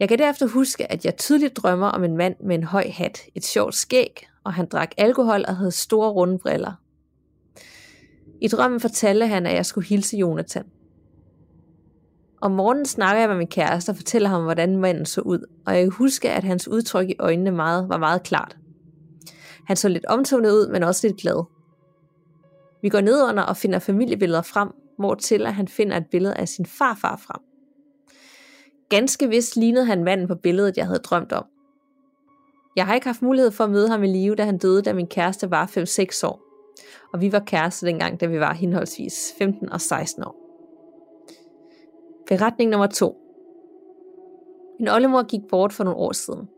Jeg kan derefter huske, at jeg tydeligt drømmer om en mand med en høj hat, et sjovt skæg, og han drak alkohol og havde store runde briller. I drømmen fortalte han, at jeg skulle hilse Jonathan. Om morgenen snakker jeg med min kæreste og fortæller ham, hvordan manden så ud, og jeg kan huske, at hans udtryk i øjnene meget, var meget klart. Han så lidt omtumlet ud, men også lidt glad. Vi går ned under og finder familiebilleder frem, hvor til at han finder et billede af sin farfar frem. Ganske vist lignede han manden på billedet, jeg havde drømt om. Jeg har ikke haft mulighed for at møde ham i live, da han døde, da min kæreste var 5-6 år. Og vi var kærester dengang, da vi var henholdsvis 15 og 16 år. Beretning nummer 2. Min oldemor gik bort for nogle år siden.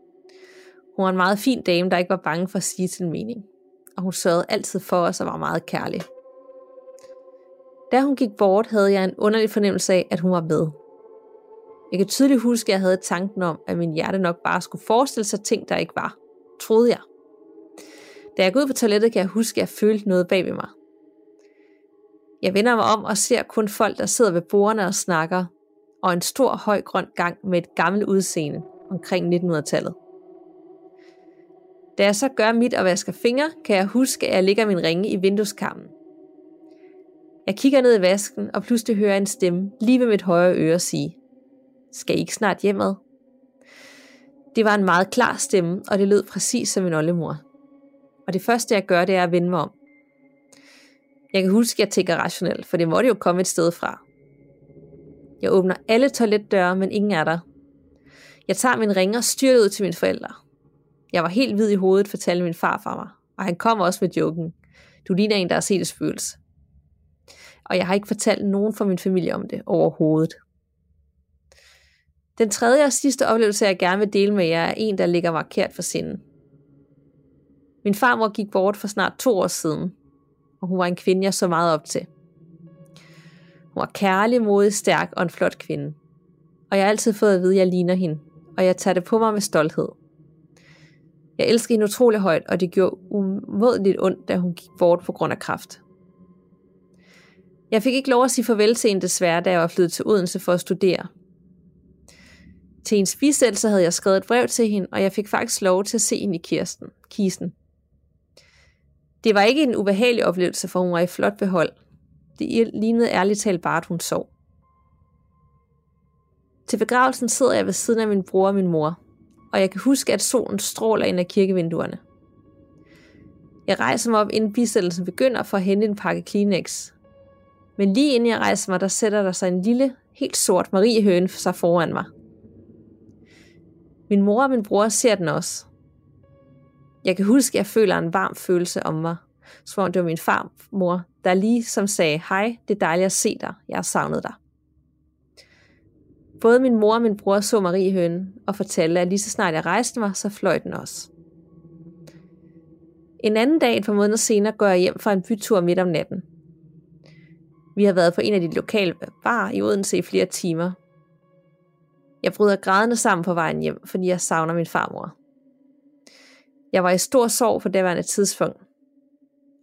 Hun var en meget fin dame, der ikke var bange for at sige sin mening. Og hun sørgede altid for os og var meget kærlig. Da hun gik bort, havde jeg en underlig fornemmelse af, at hun var med. Jeg kan tydeligt huske, at jeg havde tanken om, at min hjerte nok bare skulle forestille sig ting, der ikke var. Troede jeg. Da jeg går ud på toilettet, kan jeg huske, at jeg følte noget bag ved mig. Jeg vender mig om og ser kun folk, der sidder ved bordene og snakker, og en stor høj grøn gang med et gammelt udseende omkring 1900-tallet. Da jeg så gør mit og vasker fingre, kan jeg huske, at jeg lægger min ringe i vindueskarmen. Jeg kigger ned i vasken, og pludselig hører jeg en stemme lige ved mit højre øre sige, Skal I ikke snart hjemad? Det var en meget klar stemme, og det lød præcis som min oldemor. Og det første jeg gør, det er at vende mig om. Jeg kan huske, at jeg tænker rationelt, for det måtte jo komme et sted fra. Jeg åbner alle toiletdøre, men ingen er der. Jeg tager min ring og styrer ud til mine forældre. Jeg var helt hvid i hovedet, fortalte min far for mig. Og han kom også med joken. Du ligner en, der har set et spøgelse. Og jeg har ikke fortalt nogen fra min familie om det overhovedet. Den tredje og sidste oplevelse, jeg gerne vil dele med jer, er en, der ligger markeret for sinden. Min farmor gik bort for snart to år siden, og hun var en kvinde, jeg så meget op til. Hun var kærlig, modig, stærk og en flot kvinde. Og jeg har altid fået at vide, at jeg ligner hende, og jeg tager det på mig med stolthed. Jeg elsker hende utrolig højt, og det gjorde umådeligt ondt, da hun gik bort på grund af kraft. Jeg fik ikke lov at sige farvel til hende desværre, da jeg var flyttet til Odense for at studere. Til en bisættelse havde jeg skrevet et brev til hende, og jeg fik faktisk lov til at se hende i kirsten, kisten. Det var ikke en ubehagelig oplevelse, for hun var i flot behold. Det lignede ærligt talt bare, at hun sov. Til begravelsen sidder jeg ved siden af min bror og min mor, og jeg kan huske, at solen stråler ind af kirkevinduerne. Jeg rejser mig op, inden bisættelsen begynder for at hente en pakke Kleenex. Men lige inden jeg rejser mig, der sætter der sig en lille, helt sort Mariehøne sig foran mig. Min mor og min bror ser den også. Jeg kan huske, at jeg føler en varm følelse om mig, som om det var min farmor, der lige som sagde, hej, det er dejligt at se dig, jeg har savnet dig. Både min mor og min bror så Mariehønen og fortalte, at lige så snart jeg rejste mig, så fløj den også. En anden dag, et par måneder senere, går jeg hjem fra en bytur midt om natten. Vi har været på en af de lokale bar i Odense i flere timer. Jeg bryder grædende sammen på vejen hjem, fordi jeg savner min farmor. Jeg var i stor sorg på daværende tidspunkt,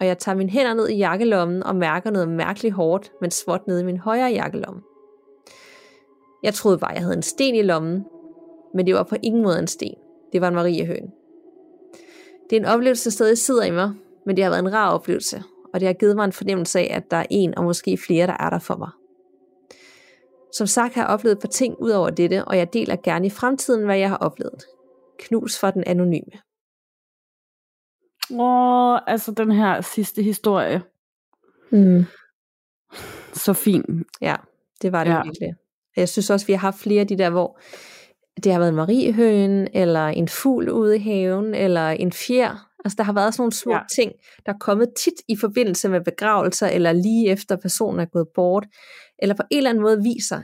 og jeg tager mine hænder ned i jakkelommen og mærker noget mærkeligt hårdt, men svort nede i min højre jakkelomme. Jeg troede bare, jeg havde en sten i lommen, men det var på ingen måde en sten. Det var en Mariehøn. Det er en oplevelse, der stadig sidder i mig, men det har været en rar oplevelse, og det har givet mig en fornemmelse af, at der er en og måske flere, der er der for mig. Som sagt har jeg oplevet et par ting ud over dette, og jeg deler gerne i fremtiden, hvad jeg har oplevet. Knus for den anonyme. Åh, altså den her sidste historie. Mm. Så fin. Ja, det var det ja. virkelig. Jeg synes også, vi har haft flere af de der, hvor det har været en mariehøen, eller en fugl ude i haven, eller en fjer. Altså der har været sådan nogle små ja. ting, der er kommet tit i forbindelse med begravelser, eller lige efter personen er gået bort, eller på en eller anden måde viser,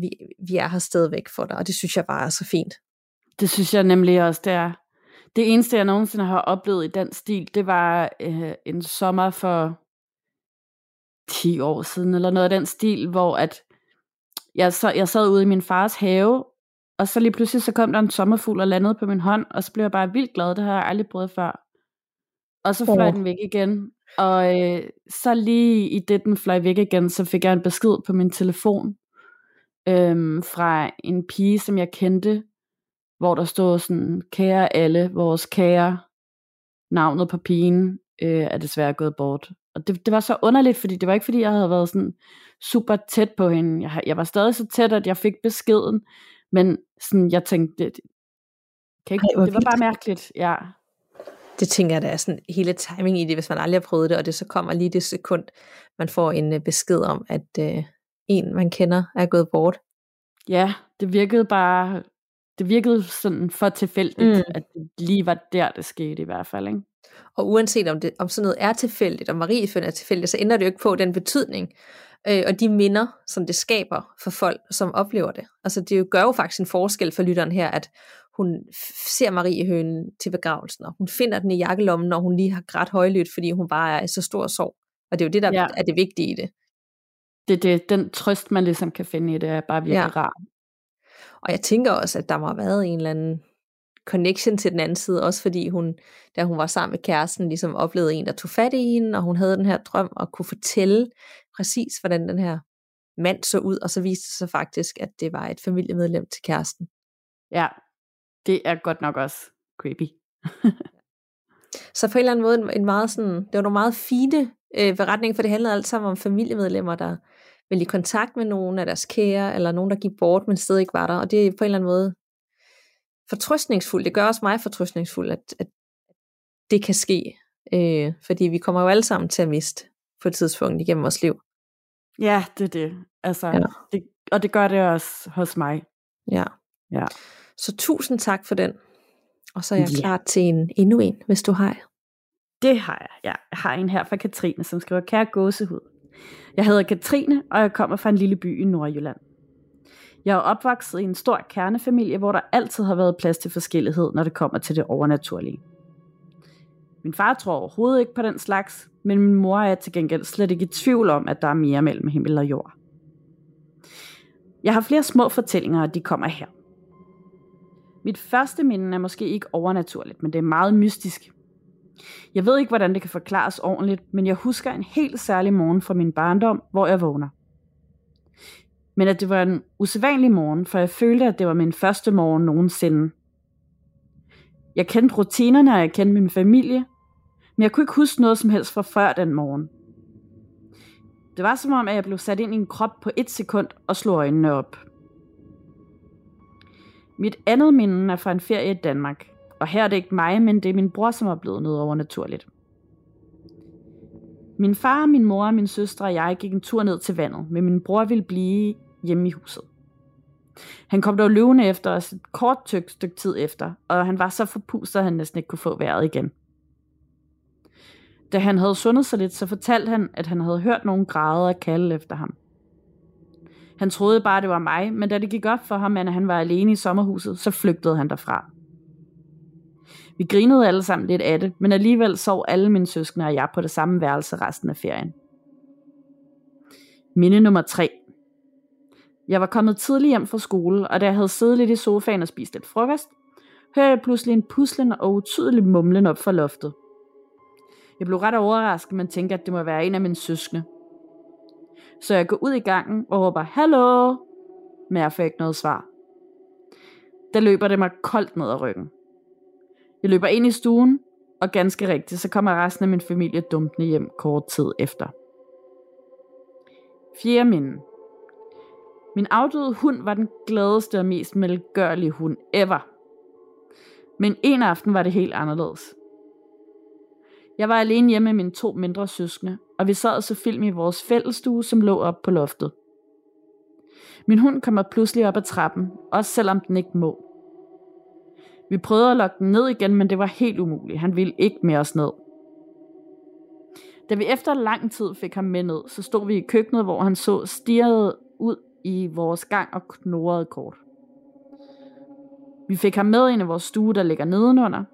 vi, vi er her stadigvæk for dig, og det synes jeg bare er så fint. Det synes jeg nemlig også, det er. Det eneste, jeg nogensinde har oplevet i den stil, det var øh, en sommer for 10 år siden, eller noget af den stil, hvor at jeg, så, jeg sad ude i min fars have, og så lige pludselig så kom der en sommerfugl og landede på min hånd, og så blev jeg bare vildt glad, det har jeg aldrig prøvet før. Og så fløj oh. den væk igen, og øh, så lige i det, den fløj væk igen, så fik jeg en besked på min telefon, øh, fra en pige, som jeg kendte, hvor der stod sådan, kære alle, vores kære, navnet på pigen øh, er desværre gået bort. Og det, det var så underligt, fordi det var ikke fordi, jeg havde været sådan super tæt på hende. Jeg, jeg var stadig så tæt, at jeg fik beskeden, men sådan, jeg tænkte, det, kan ikke, Ej, det var bare mærkeligt, ja. Det tænker jeg, der er sådan hele timing i det, hvis man aldrig har prøvet det, og det så kommer lige det sekund, man får en øh, besked om, at øh, en, man kender, er gået bort. Ja, det virkede bare, det virkede sådan for tilfældigt, mm. at det lige var der, det skete i hvert fald, ikke? Og uanset om, det, om sådan noget er tilfældigt, og Marie finder er tilfældigt, så ændrer det jo ikke på den betydning, øh, og de minder, som det skaber for folk, som oplever det. Altså det gør jo faktisk en forskel for lytteren her, at hun ser Marie Høen til begravelsen, og hun finder den i jakkelommen, når hun lige har grædt højlydt, fordi hun bare er i så stor sorg. Og det er jo det, der ja. er det vigtige i det. Det er det, den trøst, man ligesom kan finde i det, er bare virkelig ja. rar. Og jeg tænker også, at der må have været en eller anden connection til den anden side, også fordi hun, da hun var sammen med kæresten, ligesom oplevede en, der tog fat i hende, og hun havde den her drøm og kunne fortælle præcis, hvordan den her mand så ud, og så viste det sig faktisk, at det var et familiemedlem til kæresten. Ja, det er godt nok også creepy. så på en eller anden måde, en meget sådan, det var nogle meget fine øh, beretninger, for det handlede alt sammen om familiemedlemmer, der ville i kontakt med nogen af deres kære, eller nogen, der gik bort, men stadig ikke var der, og det er på en eller anden måde fortrøstningsfuldt. Det gør også mig fortrøstningsfuld, at, at det kan ske, øh, fordi vi kommer jo alle sammen til at miste på et tidspunkt igennem vores liv. Ja, det er det. Altså, ja. det, og det gør det også hos mig. Ja. ja. Så tusind tak for den. Og så er jeg ja. klar til en endnu en, hvis du har. Det har jeg. Ja. Jeg har en her fra Katrine, som skriver, kære gåsehud. Jeg hedder Katrine, og jeg kommer fra en lille by i Nordjylland. Jeg er opvokset i en stor kernefamilie, hvor der altid har været plads til forskellighed, når det kommer til det overnaturlige. Min far tror overhovedet ikke på den slags, men min mor er til gengæld slet ikke i tvivl om, at der er mere mellem himmel og jord. Jeg har flere små fortællinger, og de kommer her. Mit første minde er måske ikke overnaturligt, men det er meget mystisk. Jeg ved ikke, hvordan det kan forklares ordentligt, men jeg husker en helt særlig morgen fra min barndom, hvor jeg vågner. Men at det var en usædvanlig morgen, for jeg følte, at det var min første morgen nogensinde. Jeg kendte rutinerne, og jeg kendte min familie, men jeg kunne ikke huske noget som helst fra før den morgen. Det var som om, at jeg blev sat ind i en krop på et sekund og slog øjnene op. Mit andet minde er fra en ferie i Danmark, og her er det ikke mig, men det er min bror, som er blevet noget overnaturligt. Min far, min mor, min søstre og jeg gik en tur ned til vandet, men min bror ville blive hjemme i huset. Han kom dog løvende efter os et kort tyk stykke tid efter, og han var så forpustet, at han næsten ikke kunne få vejret igen. Da han havde sundet sig lidt, så fortalte han, at han havde hørt nogen græde og kalde efter ham. Han troede bare, det var mig, men da det gik op for ham, at han var alene i sommerhuset, så flygtede han derfra. Vi grinede alle sammen lidt af det, men alligevel sov alle mine søskende og jeg på det samme værelse resten af ferien. Minde nummer 3. Jeg var kommet tidligt hjem fra skole, og da jeg havde siddet lidt i sofaen og spist lidt frokost, hørte jeg pludselig en puslen og utydelig mumlen op fra loftet. Jeg blev ret overrasket, men tænkte, at det må være en af mine søskende. Så jeg går ud i gangen og råber, Hallo! Men jeg får ikke noget svar. Der løber det mig koldt ned ad ryggen. Jeg løber ind i stuen, og ganske rigtigt, så kommer resten af min familie dumpende hjem kort tid efter. Fjerde minde. Min afdøde hund var den gladeste og mest melgørlige hund ever. Men en aften var det helt anderledes. Jeg var alene hjemme med mine to mindre søskende, og vi sad og så film i vores fællestue, som lå op på loftet. Min hund kommer pludselig op ad trappen, også selvom den ikke må. Vi prøvede at lokke den ned igen, men det var helt umuligt. Han ville ikke med os ned. Da vi efter lang tid fik ham med ned, så stod vi i køkkenet, hvor han så stirrede ud i vores gang og knurrede kort. Vi fik ham med ind i vores stue, der ligger nedenunder,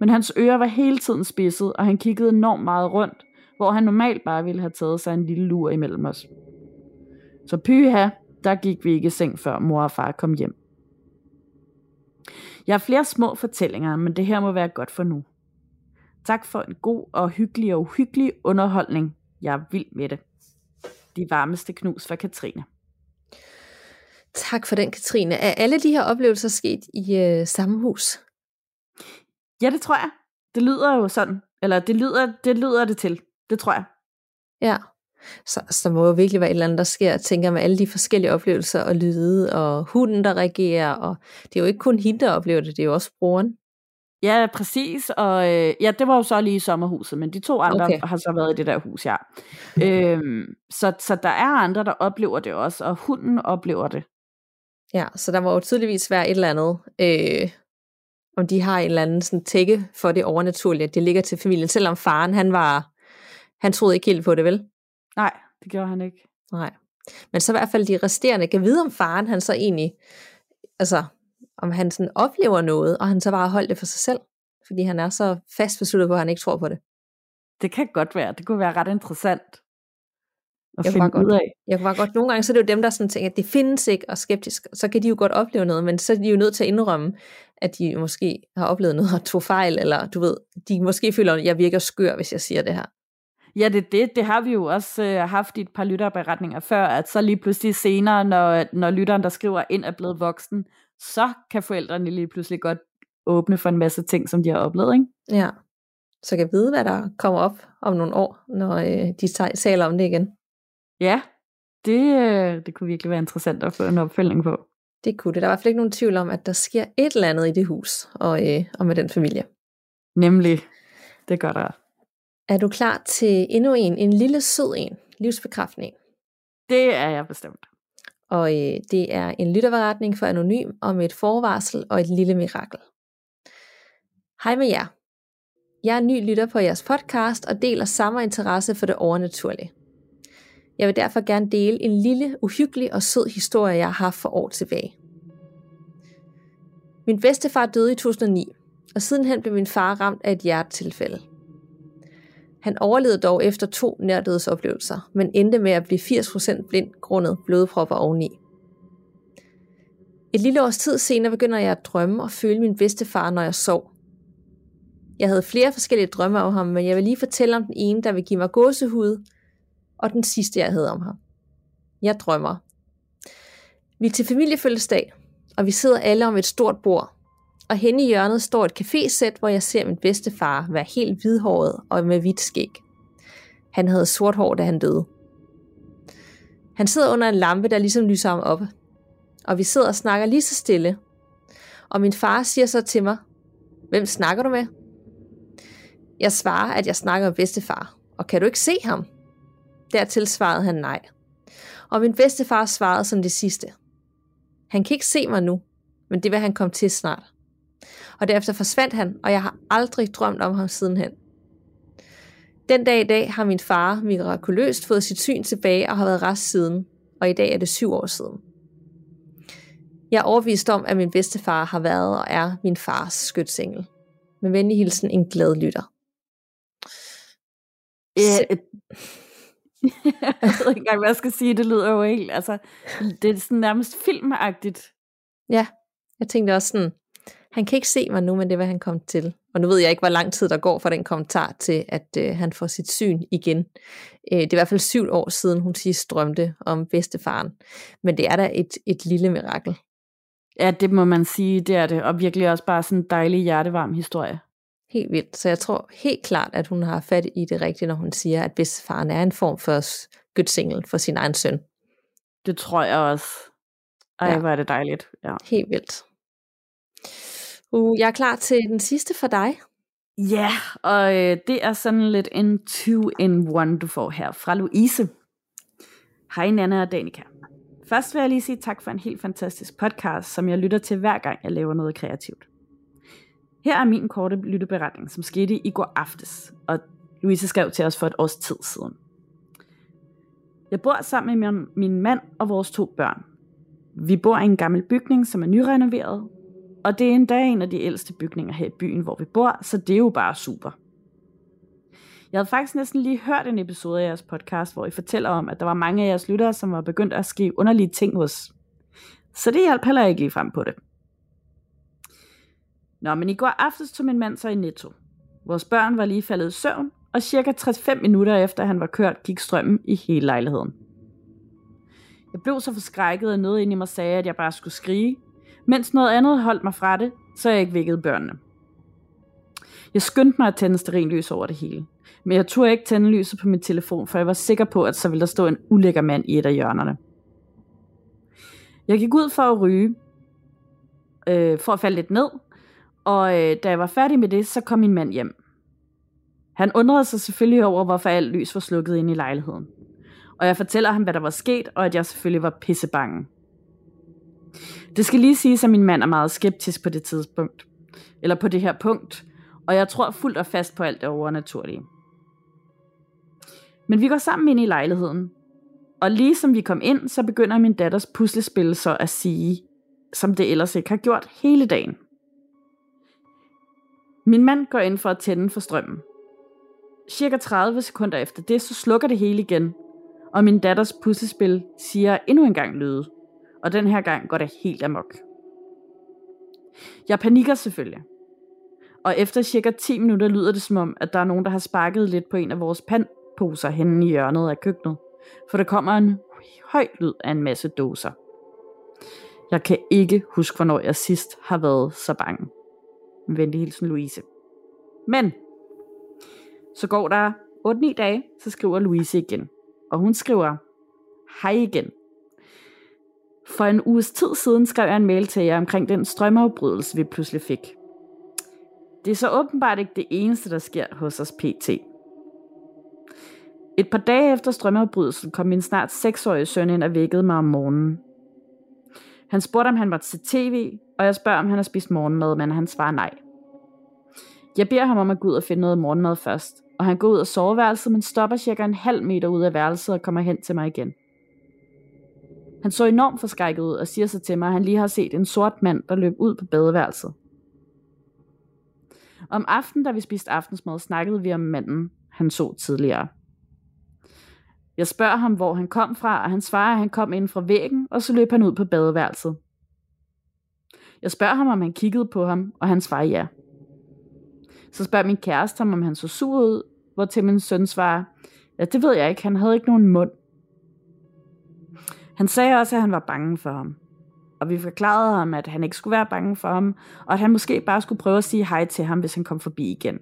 men hans ører var hele tiden spidset, og han kiggede enormt meget rundt, hvor han normalt bare ville have taget sig en lille lur imellem os. Så pyha, der gik vi ikke i seng, før mor og far kom hjem. Jeg har flere små fortællinger, men det her må være godt for nu. Tak for en god og hyggelig og uhyggelig underholdning. Jeg er vild med det. De varmeste knus fra Katrine. Tak for den, Katrine. Er alle de her oplevelser sket i øh, samme hus? Ja, det tror jeg. Det lyder jo sådan. Eller det lyder det, lyder det til. Det tror jeg. Ja. Så, så må jo virkelig være et eller andet, der sker, tænker med alle de forskellige oplevelser og lyde, og hunden, der reagerer, og det er jo ikke kun hende, der oplever det, det er jo også broren. Ja, præcis, og øh, ja, det var jo så lige i sommerhuset, men de to andre okay. har så været i det der hus, ja. øhm, så, så der er andre, der oplever det også, og hunden oplever det. Ja, så der må jo tydeligvis være et eller andet, øh, om de har en eller anden sådan tække for det overnaturlige, at det ligger til familien, selvom faren, han var, han troede ikke helt på det, vel? Nej, det gjorde han ikke. Nej. Men så i hvert fald de resterende kan vide, om faren han så egentlig, altså om han sådan oplever noget, og han så bare holdt det for sig selv, fordi han er så fast besluttet på, at han ikke tror på det. Det kan godt være. Det kunne være ret interessant at jeg finde godt, ud af. Jeg kunne bare godt, nogle gange så er det jo dem, der sådan tænker, at det findes ikke, og skeptisk, så kan de jo godt opleve noget, men så er de jo nødt til at indrømme, at de måske har oplevet noget og tog fejl, eller du ved, de måske føler, at jeg virker skør, hvis jeg siger det her. Ja, det, det, det har vi jo også øh, haft i et par lytterberetninger før, at så lige pludselig senere, når, når lytteren, der skriver ind, er blevet voksen, så kan forældrene lige pludselig godt åbne for en masse ting, som de har oplevet, ikke? Ja, så kan vide, hvad der kommer op om nogle år, når øh, de taler om det igen. Ja, det, øh, det kunne virkelig være interessant at få en opfølgning på. Det kunne det. Der er i hvert fald ikke nogen tvivl om, at der sker et eller andet i det hus og, øh, og med den familie. Nemlig, det gør der. Er du klar til endnu en, en lille sød en, livsbekræftning? Det er jeg bestemt. Og øh, det er en lytterberetning for Anonym om et forvarsel og et lille mirakel. Hej med jer. Jeg er ny lytter på jeres podcast og deler samme interesse for det overnaturlige. Jeg vil derfor gerne dele en lille, uhyggelig og sød historie, jeg har haft for år tilbage. Min bedstefar døde i 2009, og sidenhen blev min far ramt af et hjertetilfælde. Han overlevede dog efter to nærdødsoplevelser, men endte med at blive 80% blind grundet blodpropper oveni. Et lille års tid senere begynder jeg at drømme og føle min bedstefar, når jeg sov. Jeg havde flere forskellige drømme om ham, men jeg vil lige fortælle om den ene, der vil give mig gåsehud, og den sidste, jeg havde om ham. Jeg drømmer. Vi er til familiefødselsdag, og vi sidder alle om et stort bord. Og henne i hjørnet står et cafésæt, hvor jeg ser min bedste far være helt hvidhåret og med hvidt skæg. Han havde sort hår, da han døde. Han sidder under en lampe, der ligesom lyser ham op. Og vi sidder og snakker lige så stille. Og min far siger så til mig, Hvem snakker du med? Jeg svarer, at jeg snakker med bedstefar. Og kan du ikke se ham? Dertil svarede han nej. Og min bedstefar svarede som det sidste. Han kan ikke se mig nu, men det vil han komme til snart. Og derefter forsvandt han, og jeg har aldrig drømt om ham sidenhen. Den dag i dag har min far mirakuløst fået sit syn tilbage og har været rest siden, og i dag er det syv år siden. Jeg er overvist om, at min bedstefar har været og er min fars skytsengel. Med venlig hilsen en glad lytter. Ja, jeg ved ikke engang, hvad jeg skal sige. Det lyder jo helt, altså, det er sådan nærmest filmagtigt. Ja, jeg tænkte også sådan, han kan ikke se mig nu, men det vil han komme til. Og nu ved jeg ikke, hvor lang tid der går fra den kommentar til, at øh, han får sit syn igen. Øh, det er i hvert fald syv år siden, hun sidst drømte om bedstefaren. Men det er da et, et lille mirakel. Ja, det må man sige, det er det. Og virkelig også bare sådan en dejlig, hjertevarm historie. Helt vildt. Så jeg tror helt klart, at hun har fat i det rigtige, når hun siger, at bedstefaren er en form for gødsingel for sin egen søn. Det tror jeg også. Ej, ja. hvor er det dejligt. Ja. Helt vildt. Uh, jeg er klar til den sidste for dig. Ja, og øh, det er sådan lidt en two-in-one, du får her fra Louise. Hej Nana og Danika. Først vil jeg lige sige tak for en helt fantastisk podcast, som jeg lytter til hver gang jeg laver noget kreativt. Her er min korte lytteberetning, som skete i går aftes, og Louise skrev til os for et års tid siden. Jeg bor sammen med min mand og vores to børn. Vi bor i en gammel bygning, som er nyrenoveret, og det er endda en af de ældste bygninger her i byen, hvor vi bor, så det er jo bare super. Jeg havde faktisk næsten lige hørt en episode af jeres podcast, hvor I fortæller om, at der var mange af jeres lyttere, som var begyndt at skrive underlige ting hos. Så det hjalp heller ikke lige frem på det. Nå, men i går aftes tog min mand så i Netto. Vores børn var lige faldet i søvn, og cirka 35 minutter efter han var kørt, gik strømmen i hele lejligheden. Jeg blev så forskrækket, at noget ind i mig sagde, at jeg bare skulle skrige, mens noget andet holdt mig fra det, så jeg ikke vækkede børnene. Jeg skyndte mig at tænde sterinlys over det hele, men jeg turde ikke tænde lyset på min telefon, for jeg var sikker på, at så ville der stå en ulækker mand i et af hjørnerne. Jeg gik ud for at ryge, øh, for at falde lidt ned, og øh, da jeg var færdig med det, så kom min mand hjem. Han undrede sig selvfølgelig over, hvorfor alt lys var slukket ind i lejligheden. Og jeg fortæller ham, hvad der var sket, og at jeg selvfølgelig var pissebange. Det skal lige siges, at min mand er meget skeptisk på det tidspunkt. Eller på det her punkt. Og jeg tror fuldt og fast på alt det overnaturlige. Men vi går sammen ind i lejligheden. Og lige som vi kom ind, så begynder min datters puslespil så at sige, som det ellers ikke har gjort hele dagen. Min mand går ind for at tænde for strømmen. Cirka 30 sekunder efter det, så slukker det hele igen, og min datters puslespil siger endnu en gang lyde, og den her gang går det helt amok. Jeg panikker selvfølgelig. Og efter cirka 10 minutter lyder det som om, at der er nogen, der har sparket lidt på en af vores pandposer henne i hjørnet af køkkenet. For der kommer en høj lyd af en masse doser. Jeg kan ikke huske, hvornår jeg sidst har været så bange. Venlig hilsen Louise. Men, så går der 8-9 dage, så skriver Louise igen. Og hun skriver, hej igen. For en uges tid siden skrev jeg en mail til jer omkring den strømafbrydelse, vi pludselig fik. Det er så åbenbart ikke det eneste, der sker hos os pt. Et par dage efter strømafbrydelsen kom min snart 6-årige søn ind og vækkede mig om morgenen. Han spurgte, om han var til tv, og jeg spørger, om han har spist morgenmad, men han svarer nej. Jeg beder ham om at gå ud og finde noget morgenmad først, og han går ud af soveværelset, men stopper cirka en halv meter ud af værelset og kommer hen til mig igen. Han så enormt forskrækket ud og siger så til mig, at han lige har set en sort mand, der løb ud på badeværelset. Om aftenen, da vi spiste aftensmad, snakkede vi om manden, han så tidligere. Jeg spørger ham, hvor han kom fra, og han svarer, at han kom ind fra væggen, og så løb han ud på badeværelset. Jeg spørger ham, om han kiggede på ham, og han svarer ja. Så spørger min kæreste ham, om han så sur ud, hvor til min søn svarer, ja, det ved jeg ikke, han havde ikke nogen mund. Han sagde også, at han var bange for ham. Og vi forklarede ham, at han ikke skulle være bange for ham, og at han måske bare skulle prøve at sige hej til ham, hvis han kom forbi igen.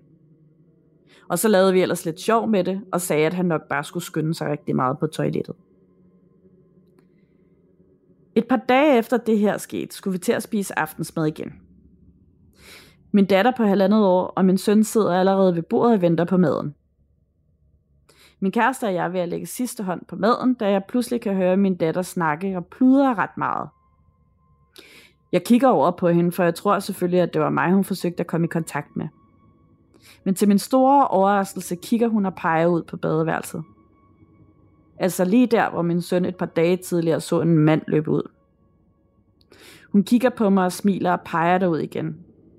Og så lavede vi ellers lidt sjov med det, og sagde, at han nok bare skulle skynde sig rigtig meget på toilettet. Et par dage efter det her skete, skulle vi til at spise aftensmad igen. Min datter på halvandet år og min søn sidder allerede ved bordet og venter på maden. Min kæreste og jeg er ved at lægge sidste hånd på maden, da jeg pludselig kan høre min datter snakke og pludre ret meget. Jeg kigger over på hende, for jeg tror selvfølgelig, at det var mig, hun forsøgte at komme i kontakt med. Men til min store overraskelse kigger hun og peger ud på badeværelset. Altså lige der, hvor min søn et par dage tidligere så en mand løbe ud. Hun kigger på mig og smiler og peger derud igen,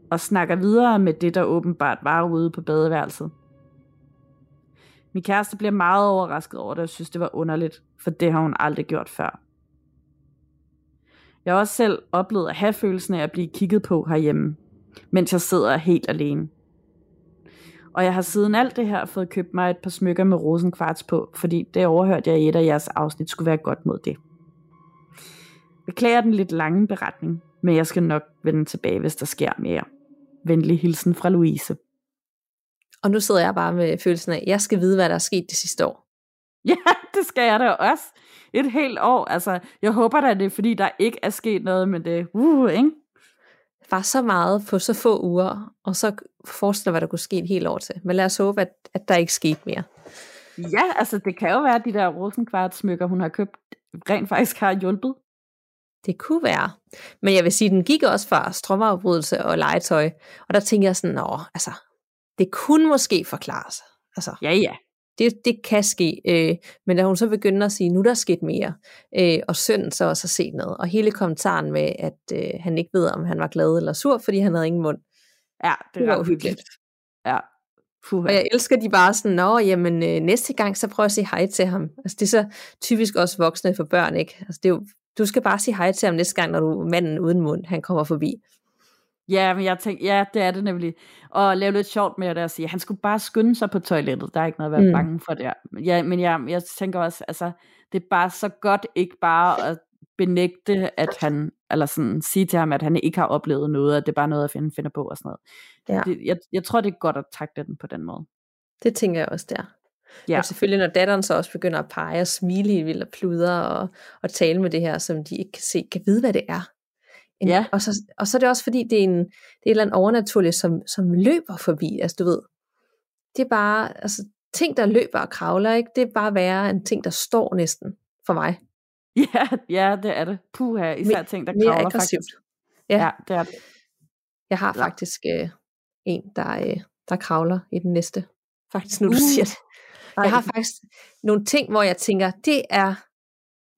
og snakker videre med det, der åbenbart var ude på badeværelset. Min kæreste bliver meget overrasket over det, og synes, det var underligt, for det har hun aldrig gjort før. Jeg har også selv oplevet at have følelsen af at blive kigget på herhjemme, mens jeg sidder helt alene. Og jeg har siden alt det her fået købt mig et par smykker med rosenkvarts på, fordi det overhørte jeg i et af jeres afsnit skulle være godt mod det. Beklager den lidt lange beretning, men jeg skal nok vende tilbage, hvis der sker mere. Venlig hilsen fra Louise. Og nu sidder jeg bare med følelsen af, at jeg skal vide, hvad der er sket det sidste år. Ja, det skal jeg da også. Et helt år. Altså, jeg håber da, det er fordi, der ikke er sket noget med det. Uh, ikke? var så meget på så få uger, og så forestiller hvad der kunne ske et helt år til. Men lad os håbe, at, at der ikke skete mere. Ja, altså det kan jo være, at de der rosenkvartsmykker, hun har købt, rent faktisk har hjulpet. Det kunne være. Men jeg vil sige, den gik også fra strømafbrydelse og legetøj. Og der tænker jeg sådan, nå, altså, det kunne måske forklares. Altså, ja, ja. Det, det kan ske. Øh, men da hun så begynder at sige, nu der er sket mere, øh, og sønnen så også har set noget, og hele kommentaren med, at øh, han ikke ved, om han var glad eller sur, fordi han havde ingen mund. Ja, det, det var uhyggeligt. Ja. Puh, og jeg elsker de bare sådan, nå, jamen øh, næste gang, så prøv at sige hej til ham. Altså det er så typisk også voksne for børn, ikke? Altså det er jo, du skal bare sige hej til ham næste gang, når du manden uden mund, han kommer forbi. Ja, men jeg tænkte, ja, det er det nemlig. Og lave lidt sjovt med det at sige, han skulle bare skynde sig på toilettet. Der er ikke noget at være mm. bange for det. Ja, men jeg, jeg tænker også, altså, det er bare så godt ikke bare at benægte, at han, eller sådan sige til ham, at han ikke har oplevet noget, at det er bare noget, at finde finder på og sådan noget. Ja. Det, jeg, jeg tror, det er godt at takle den på den måde. Det tænker jeg også der. Ja. Og selvfølgelig når datteren så også begynder at pege og smile helt vildt og pludre og, og tale med det her, som de ikke kan se, kan vide, hvad det er. En, ja. og, så, og så er det også fordi, det er, en, det er et eller andet overnaturligt, som, som løber forbi. Altså du ved, det er bare, altså ting, der løber og kravler, ikke? det er bare værre end ting, der står næsten for mig. Ja, ja det er det. Puha, især mere, ting, der kravler faktisk. Ja. ja, det er det. Jeg har ja. faktisk øh, en, der, øh, der kravler i den næste. Faktisk nu, du uh. siger det. Jeg har faktisk nogle ting, hvor jeg tænker, det er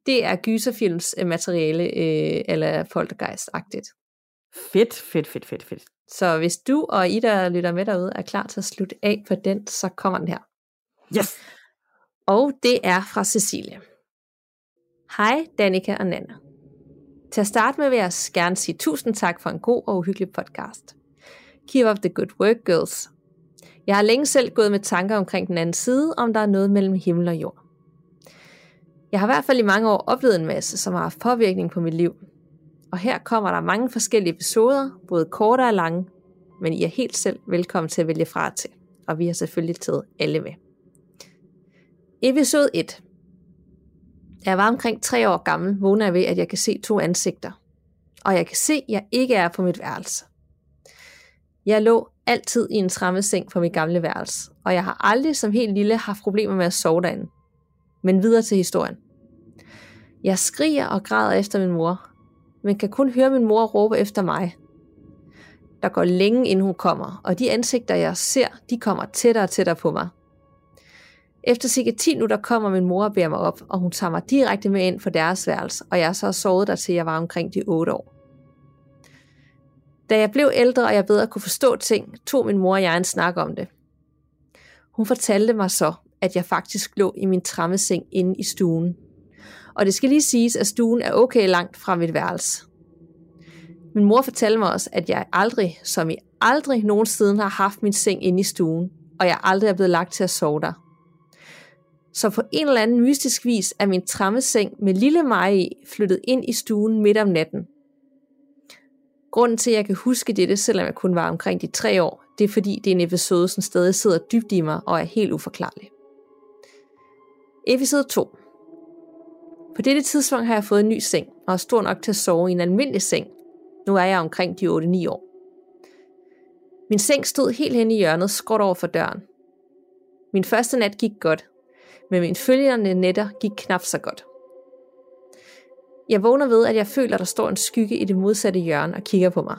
det er gyserfilms øh, materiale øh, eller poltergeist-agtigt. Fedt, fedt, fedt, fedt, fedt. Så hvis du og I, der lytter med derude, er klar til at slutte af på den, så kommer den her. Yes! Og det er fra Cecilie. Hej Danika og Nana. Til at starte med vil jeg gerne sige tusind tak for en god og uhyggelig podcast. Keep up the good work, girls. Jeg har længe selv gået med tanker omkring den anden side, om der er noget mellem himmel og jord. Jeg har i hvert fald i mange år oplevet en masse, som har haft påvirkning på mit liv. Og her kommer der mange forskellige episoder, både korte og lange, men I er helt selv velkommen til at vælge fra til. Og vi har selvfølgelig taget alle med. Episode 1. Da jeg var omkring tre år gammel, vågner jeg ved, at jeg kan se to ansigter. Og jeg kan se, at jeg ikke er på mit værelse. Jeg lå altid i en trammeseng på mit gamle værelse, og jeg har aldrig som helt lille haft problemer med at sove derinde. Men videre til historien. Jeg skriger og græder efter min mor, men kan kun høre min mor råbe efter mig. Der går længe inden hun kommer, og de ansigter jeg ser, de kommer tættere og tættere på mig. Efter cirka 10 minutter kommer min mor og beder mig op, og hun tager mig direkte med ind på deres værelse, og jeg så sovet der til jeg var omkring de 8 år. Da jeg blev ældre, og jeg bedre kunne forstå ting, tog min mor og jeg en snak om det. Hun fortalte mig så, at jeg faktisk lå i min trammeseng inde i stuen. Og det skal lige siges, at stuen er okay langt fra mit værelse. Min mor fortalte mig også, at jeg aldrig, som i aldrig nogensinde har haft min seng inde i stuen, og jeg aldrig er blevet lagt til at sove der. Så på en eller anden mystisk vis er min trammeseng med lille mig i flyttet ind i stuen midt om natten. Grunden til, at jeg kan huske dette, selvom jeg kun var omkring de tre år, det er fordi, det er en episode, som stadig sidder dybt i mig og er helt uforklarlig. Episode 2 på dette tidspunkt har jeg fået en ny seng, og er stor nok til at sove i en almindelig seng. Nu er jeg omkring de 8-9 år. Min seng stod helt hen i hjørnet, skråt over for døren. Min første nat gik godt, men mine følgende nætter gik knap så godt. Jeg vågner ved, at jeg føler, at der står en skygge i det modsatte hjørne og kigger på mig.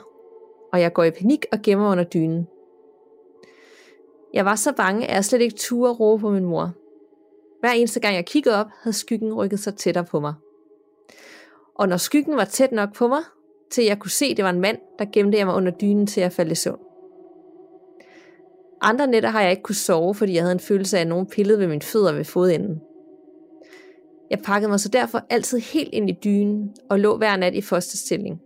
Og jeg går i panik og gemmer under dynen. Jeg var så bange, at jeg slet ikke turde råbe på min mor. Hver eneste gang jeg kiggede op, havde skyggen rykket sig tættere på mig. Og når skyggen var tæt nok på mig, til jeg kunne se, at det var en mand, der gemte jeg mig under dynen til at falde i søvn. Andre nætter har jeg ikke kunne sove, fordi jeg havde en følelse af, at nogen pillede ved mine fødder ved fodenden. Jeg pakkede mig så derfor altid helt ind i dynen og lå hver nat i fosterstilling.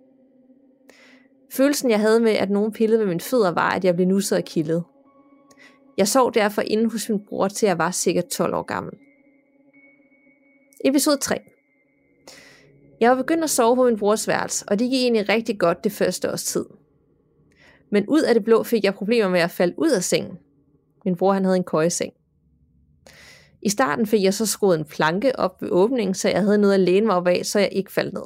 Følelsen jeg havde med, at nogen pillede ved mine fødder, var, at jeg blev nusset og kildet. Jeg sov derfor inde hos min bror, til jeg var sikkert 12 år gammel. Episode 3 Jeg var begyndt at sove på min brors værelse, og det gik egentlig rigtig godt det første års tid. Men ud af det blå fik jeg problemer med at falde ud af sengen. Min bror han havde en køjeseng. I starten fik jeg så skruet en planke op ved åbningen, så jeg havde noget at læne mig op af, så jeg ikke faldt ned.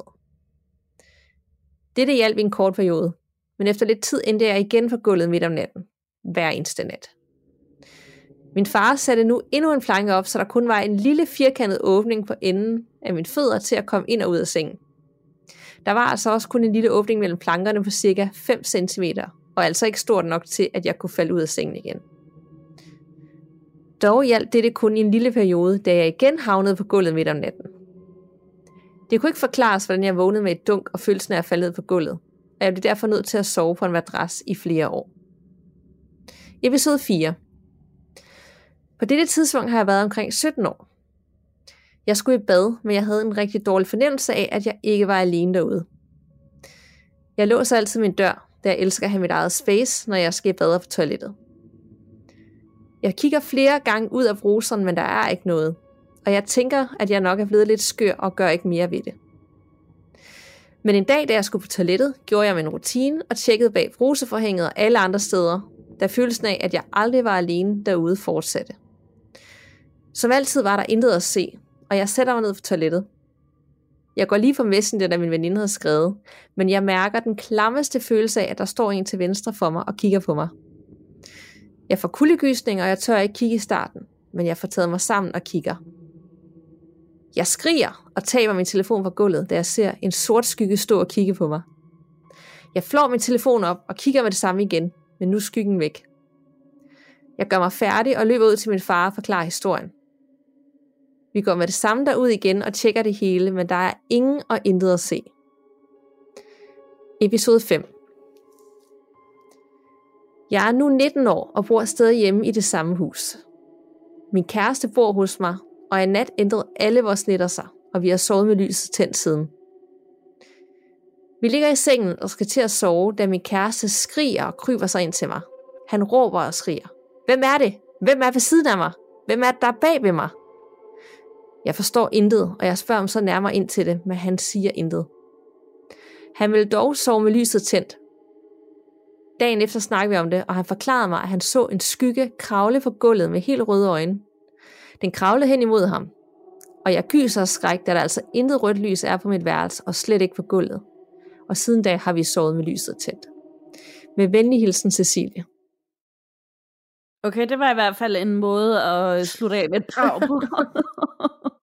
Dette hjalp i en kort periode, men efter lidt tid endte jeg igen på gulvet midt om natten. Hver eneste nat. Min far satte nu endnu en planke op, så der kun var en lille firkantet åbning på enden af min fødder til at komme ind og ud af sengen. Der var altså også kun en lille åbning mellem plankerne på cirka 5 cm, og altså ikke stort nok til, at jeg kunne falde ud af sengen igen. Dog hjalp det kun i en lille periode, da jeg igen havnede på gulvet midt om natten. Det kunne ikke forklares, hvordan jeg vågnede med et dunk og følelsen af at falde på gulvet, og jeg blev derfor nødt til at sove på en madras i flere år. Episode 4 på dette tidspunkt har jeg været omkring 17 år. Jeg skulle i bad, men jeg havde en rigtig dårlig fornemmelse af, at jeg ikke var alene derude. Jeg låser altid min dør, da jeg elsker at have mit eget space, når jeg skal i bad på toilettet. Jeg kigger flere gange ud af bruseren, men der er ikke noget. Og jeg tænker, at jeg nok er blevet lidt skør og gør ikke mere ved det. Men en dag, da jeg skulle på toilettet, gjorde jeg min rutine og tjekkede bag bruseforhænget og alle andre steder, da følelsen af, at jeg aldrig var alene derude fortsatte. Som altid var der intet at se, og jeg sætter mig ned på toilettet. Jeg går lige for Messenger, da min veninde havde skrevet, men jeg mærker den klammeste følelse af, at der står en til venstre for mig og kigger på mig. Jeg får kuldegysninger, og jeg tør ikke kigge i starten, men jeg får taget mig sammen og kigger. Jeg skriger og taber min telefon fra gulvet, da jeg ser en sort skygge stå og kigge på mig. Jeg flår min telefon op og kigger med det samme igen, men nu er skyggen væk. Jeg gør mig færdig og løber ud til min far og forklarer historien. Vi går med det samme derud igen og tjekker det hele, men der er ingen og intet at se. Episode 5 jeg er nu 19 år og bor stadig hjemme i det samme hus. Min kæreste bor hos mig, og i nat ændrede alle vores nætter sig, og vi har sovet med lyset tændt siden. Vi ligger i sengen og skal til at sove, da min kæreste skriger og kryber sig ind til mig. Han råber og skriger. Hvem er det? Hvem er ved siden af mig? Hvem er det, der er bag ved mig? Jeg forstår intet, og jeg spørger ham så nærmere ind til det, men han siger intet. Han ville dog sove med lyset tændt. Dagen efter snakkede vi om det, og han forklarede mig, at han så en skygge kravle på gulvet med helt røde øjne. Den kravlede hen imod ham, og jeg gyser og skræk, da der altså intet rødt lys er på mit værelse, og slet ikke på gulvet. Og siden da har vi sovet med lyset tændt. Med venlig hilsen, Cecilie. Okay, det var i hvert fald en måde at slutte af med et drag på.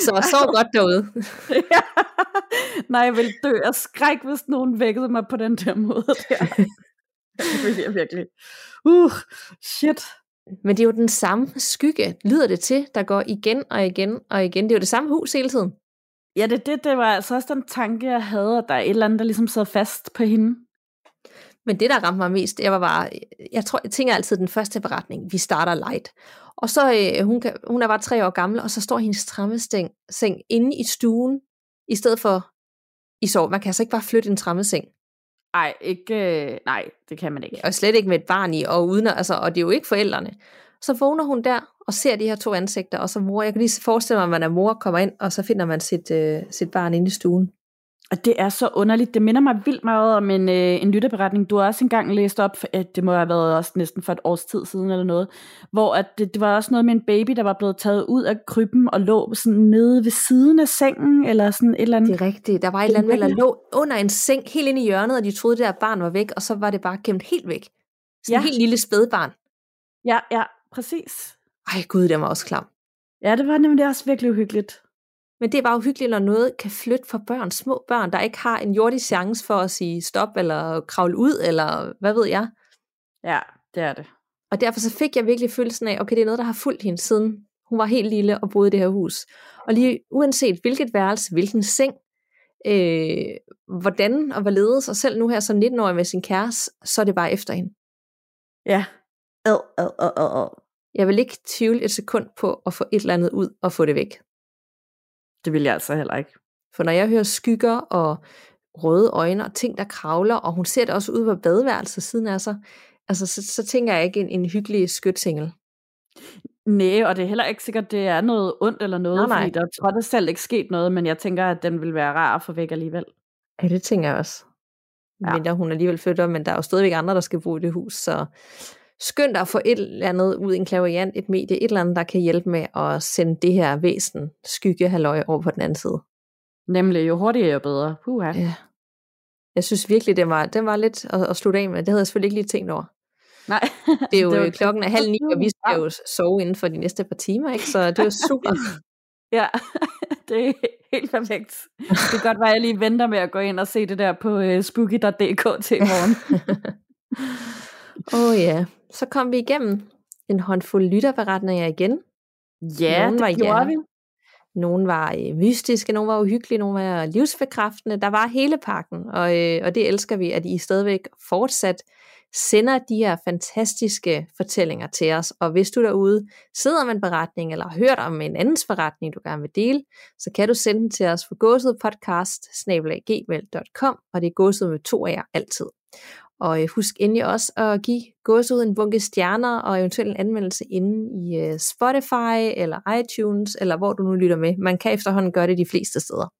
Så var så godt derude. ja. Nej, jeg ville dø af skræk, hvis nogen vækkede mig på den der måde der. det ville jeg virkelig. Uh, shit. Men det er jo den samme skygge, lyder det til, der går igen og igen og igen. Det er jo det samme hus hele tiden. Ja, det, det, det var altså også den tanke, jeg havde, at der er et eller andet, der ligesom sad fast på hende. Men det, der ramte mig mest, jeg var bare, jeg tror, jeg tænker altid den første beretning, vi starter light. Og så, øh, hun, kan, hun er bare tre år gammel, og så står hendes trammeseng seng inde i stuen, i stedet for i sov. Man kan altså ikke bare flytte en trammeseng. Nej, ikke, øh, nej, det kan man ikke. Og slet ikke med et barn i, og, uden, altså, og det er jo ikke forældrene. Så vågner hun der, og ser de her to ansigter, og så mor, jeg kan lige forestille mig, at man er mor, kommer ind, og så finder man sit, øh, sit barn inde i stuen. Og det er så underligt. Det minder mig vildt meget om en, øh, en lytterberetning, du har også engang læst op, at det må have været også næsten for et års tid siden eller noget, hvor at det, det var også noget med en baby, der var blevet taget ud af krybben og lå sådan nede ved siden af sengen, eller sådan et eller andet. Det er rigtigt. Der var et eller andet, der lå under en seng helt inde i hjørnet, og de troede, at barn var væk, og så var det bare gemt helt væk. Sådan ja. en helt lille spædbarn. Ja, ja, præcis. Ej gud, det var også klam. Ja, det var nemlig også virkelig uhyggeligt. Men det er bare uhyggeligt, når noget kan flytte for børn, små børn, der ikke har en jordisk chance for at sige stop, eller kravle ud, eller hvad ved jeg. Ja, det er det. Og derfor så fik jeg virkelig følelsen af, okay, det er noget, der har fulgt hende siden hun var helt lille og boede i det her hus. Og lige uanset hvilket værelse, hvilken seng, øh, hvordan og hvorledes, og selv nu her som 19-årig med sin kæreste, så er det bare efter hende. Ja. Ad, ad, ad, ad. Jeg vil ikke tvivle et sekund på at få et eller andet ud og få det væk. Det vil jeg altså heller ikke. For når jeg hører skygger og røde øjne og ting, der kravler, og hun ser det også ud på badeværelset siden af sig, altså, så, så tænker jeg ikke en, en hyggelig skytsengel. Nej, og det er heller ikke sikkert, det er noget ondt eller noget, nej, nej. fordi der er trods selv ikke sket noget, men jeg tænker, at den vil være rar at få væk alligevel. Ja, det tænker jeg også. Ja. Men der hun alligevel flytter, men der er jo stadigvæk andre, der skal bo i det hus, så skynd dig at få et eller andet ud, en klaviant, et medie, et eller andet, der kan hjælpe med at sende det her væsen, skygge halløj over på den anden side. Nemlig, jo hurtigere jo bedre. Puha. Ja. Jeg synes virkelig, det var, det var lidt at, at slutte af med. Det havde jeg selvfølgelig ikke lige tænkt over. Nej. Det er jo det klokken er halv ni, og vi skal jo sove inden for de næste par timer, ikke? så det er jo super. ja, det er helt perfekt. Det kan godt være, at jeg lige venter med at gå ind og se det der på uh, spooky.dk til i morgen. Åh oh, ja, så kom vi igennem en håndfuld lytterberetninger igen. Ja, nogle var, det gjorde ja, vi. Nogle var øh, mystiske, nogle var uhyggelige, nogle var livsbekræftende. Der var hele pakken, og, øh, og det elsker vi, at I stadigvæk fortsat sender de her fantastiske fortællinger til os. Og hvis du derude sidder med en beretning, eller har hørt om en andens beretning, du gerne vil dele, så kan du sende den til os på gåsudpodcast og det er gåsud med to af jer altid. Og øh, husk endelig også at give gåsud en bunke stjerner og eventuelt en anmeldelse inde i øh, Spotify eller iTunes, eller hvor du nu lytter med. Man kan efterhånden gøre det de fleste steder.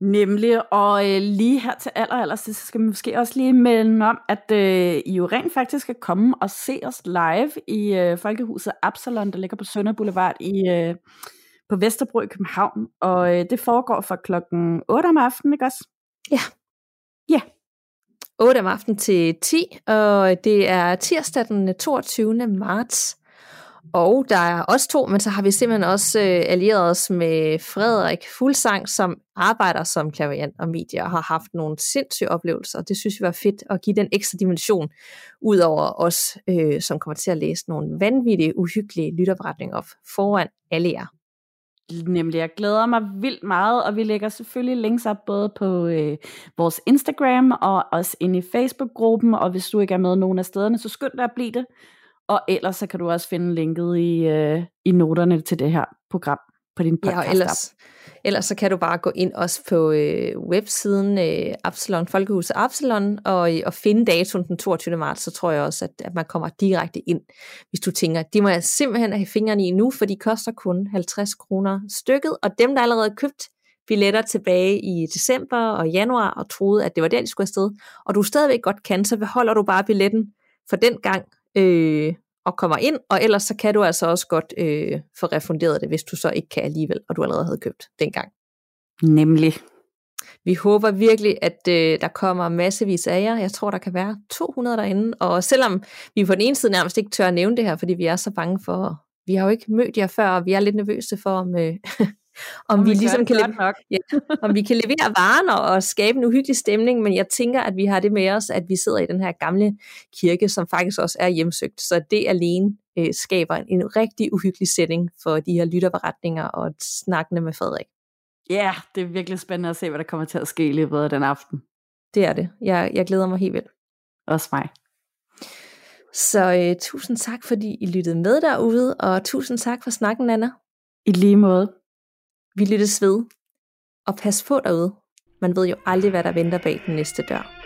Nemlig, og øh, lige her til aller, aller sidst, skal vi måske også lige melde om, at øh, I jo rent faktisk skal komme og se os live i øh, Folkehuset Absalon, der ligger på Sønder Boulevard i, øh, på Vesterbro i København. Og øh, det foregår fra klokken 8 om aftenen, ikke også? Ja. Ja. 8 om aftenen til 10, og det er tirsdag den øh, 22. marts. Og der er også to, men så har vi simpelthen også øh, allieret os med Frederik Fuglsang, som arbejder som klaverant og medier, og har haft nogle sindssyge oplevelser. Det synes vi var fedt at give den ekstra dimension, ud over os, øh, som kommer til at læse nogle vanvittige, uhyggelige lytterberetninger op foran alle jer. Nemlig, jeg glæder mig vildt meget, og vi lægger selvfølgelig links op både på øh, vores Instagram og også inde i Facebook-gruppen, og hvis du ikke er med nogen af stederne, så skynd dig at blive det. Og ellers så kan du også finde linket i, øh, i noterne til det her program på din podcast. Ja, og ellers, Ellers så kan du bare gå ind også på øh, websiden øh, Absalon, Folkehuset Absalon, og, og finde datoen den 22. marts, så tror jeg også, at, at man kommer direkte ind, hvis du tænker, de må jeg simpelthen have fingrene i nu, for de koster kun 50 kroner stykket, og dem, der allerede købt billetter tilbage i december og januar, og troede, at det var der, de skulle afsted, og du stadigvæk godt kan, så beholder du bare billetten for den gang, øh, og kommer ind, og ellers så kan du altså også godt øh, få refunderet det, hvis du så ikke kan alligevel, og du allerede havde købt dengang. Nemlig. Vi håber virkelig, at øh, der kommer massevis af jer. Jeg tror, der kan være 200 derinde, og selvom vi på den ene side nærmest ikke tør at nævne det her, fordi vi er så bange for, vi har jo ikke mødt jer før, og vi er lidt nervøse for, om, øh, om, vi ligesom kan, levere, nok. Ja, om vi kan levere varen og, og skabe en uhyggelig stemning, men jeg tænker, at vi har det med os, at vi sidder i den her gamle kirke, som faktisk også er hjemsøgt, så det alene øh, skaber en, en rigtig uhyggelig setting for de her lytterberetninger og snakkende med Frederik. Ja, yeah, det er virkelig spændende at se, hvad der kommer til at ske i løbet af den aften. Det er det. Jeg, jeg glæder mig helt vildt. Også mig. Så øh, tusind tak, fordi I lyttede med derude, og tusind tak for snakken, Anna. I lige måde. Vi lyttes ved. Og pas på derude. Man ved jo aldrig, hvad der venter bag den næste dør.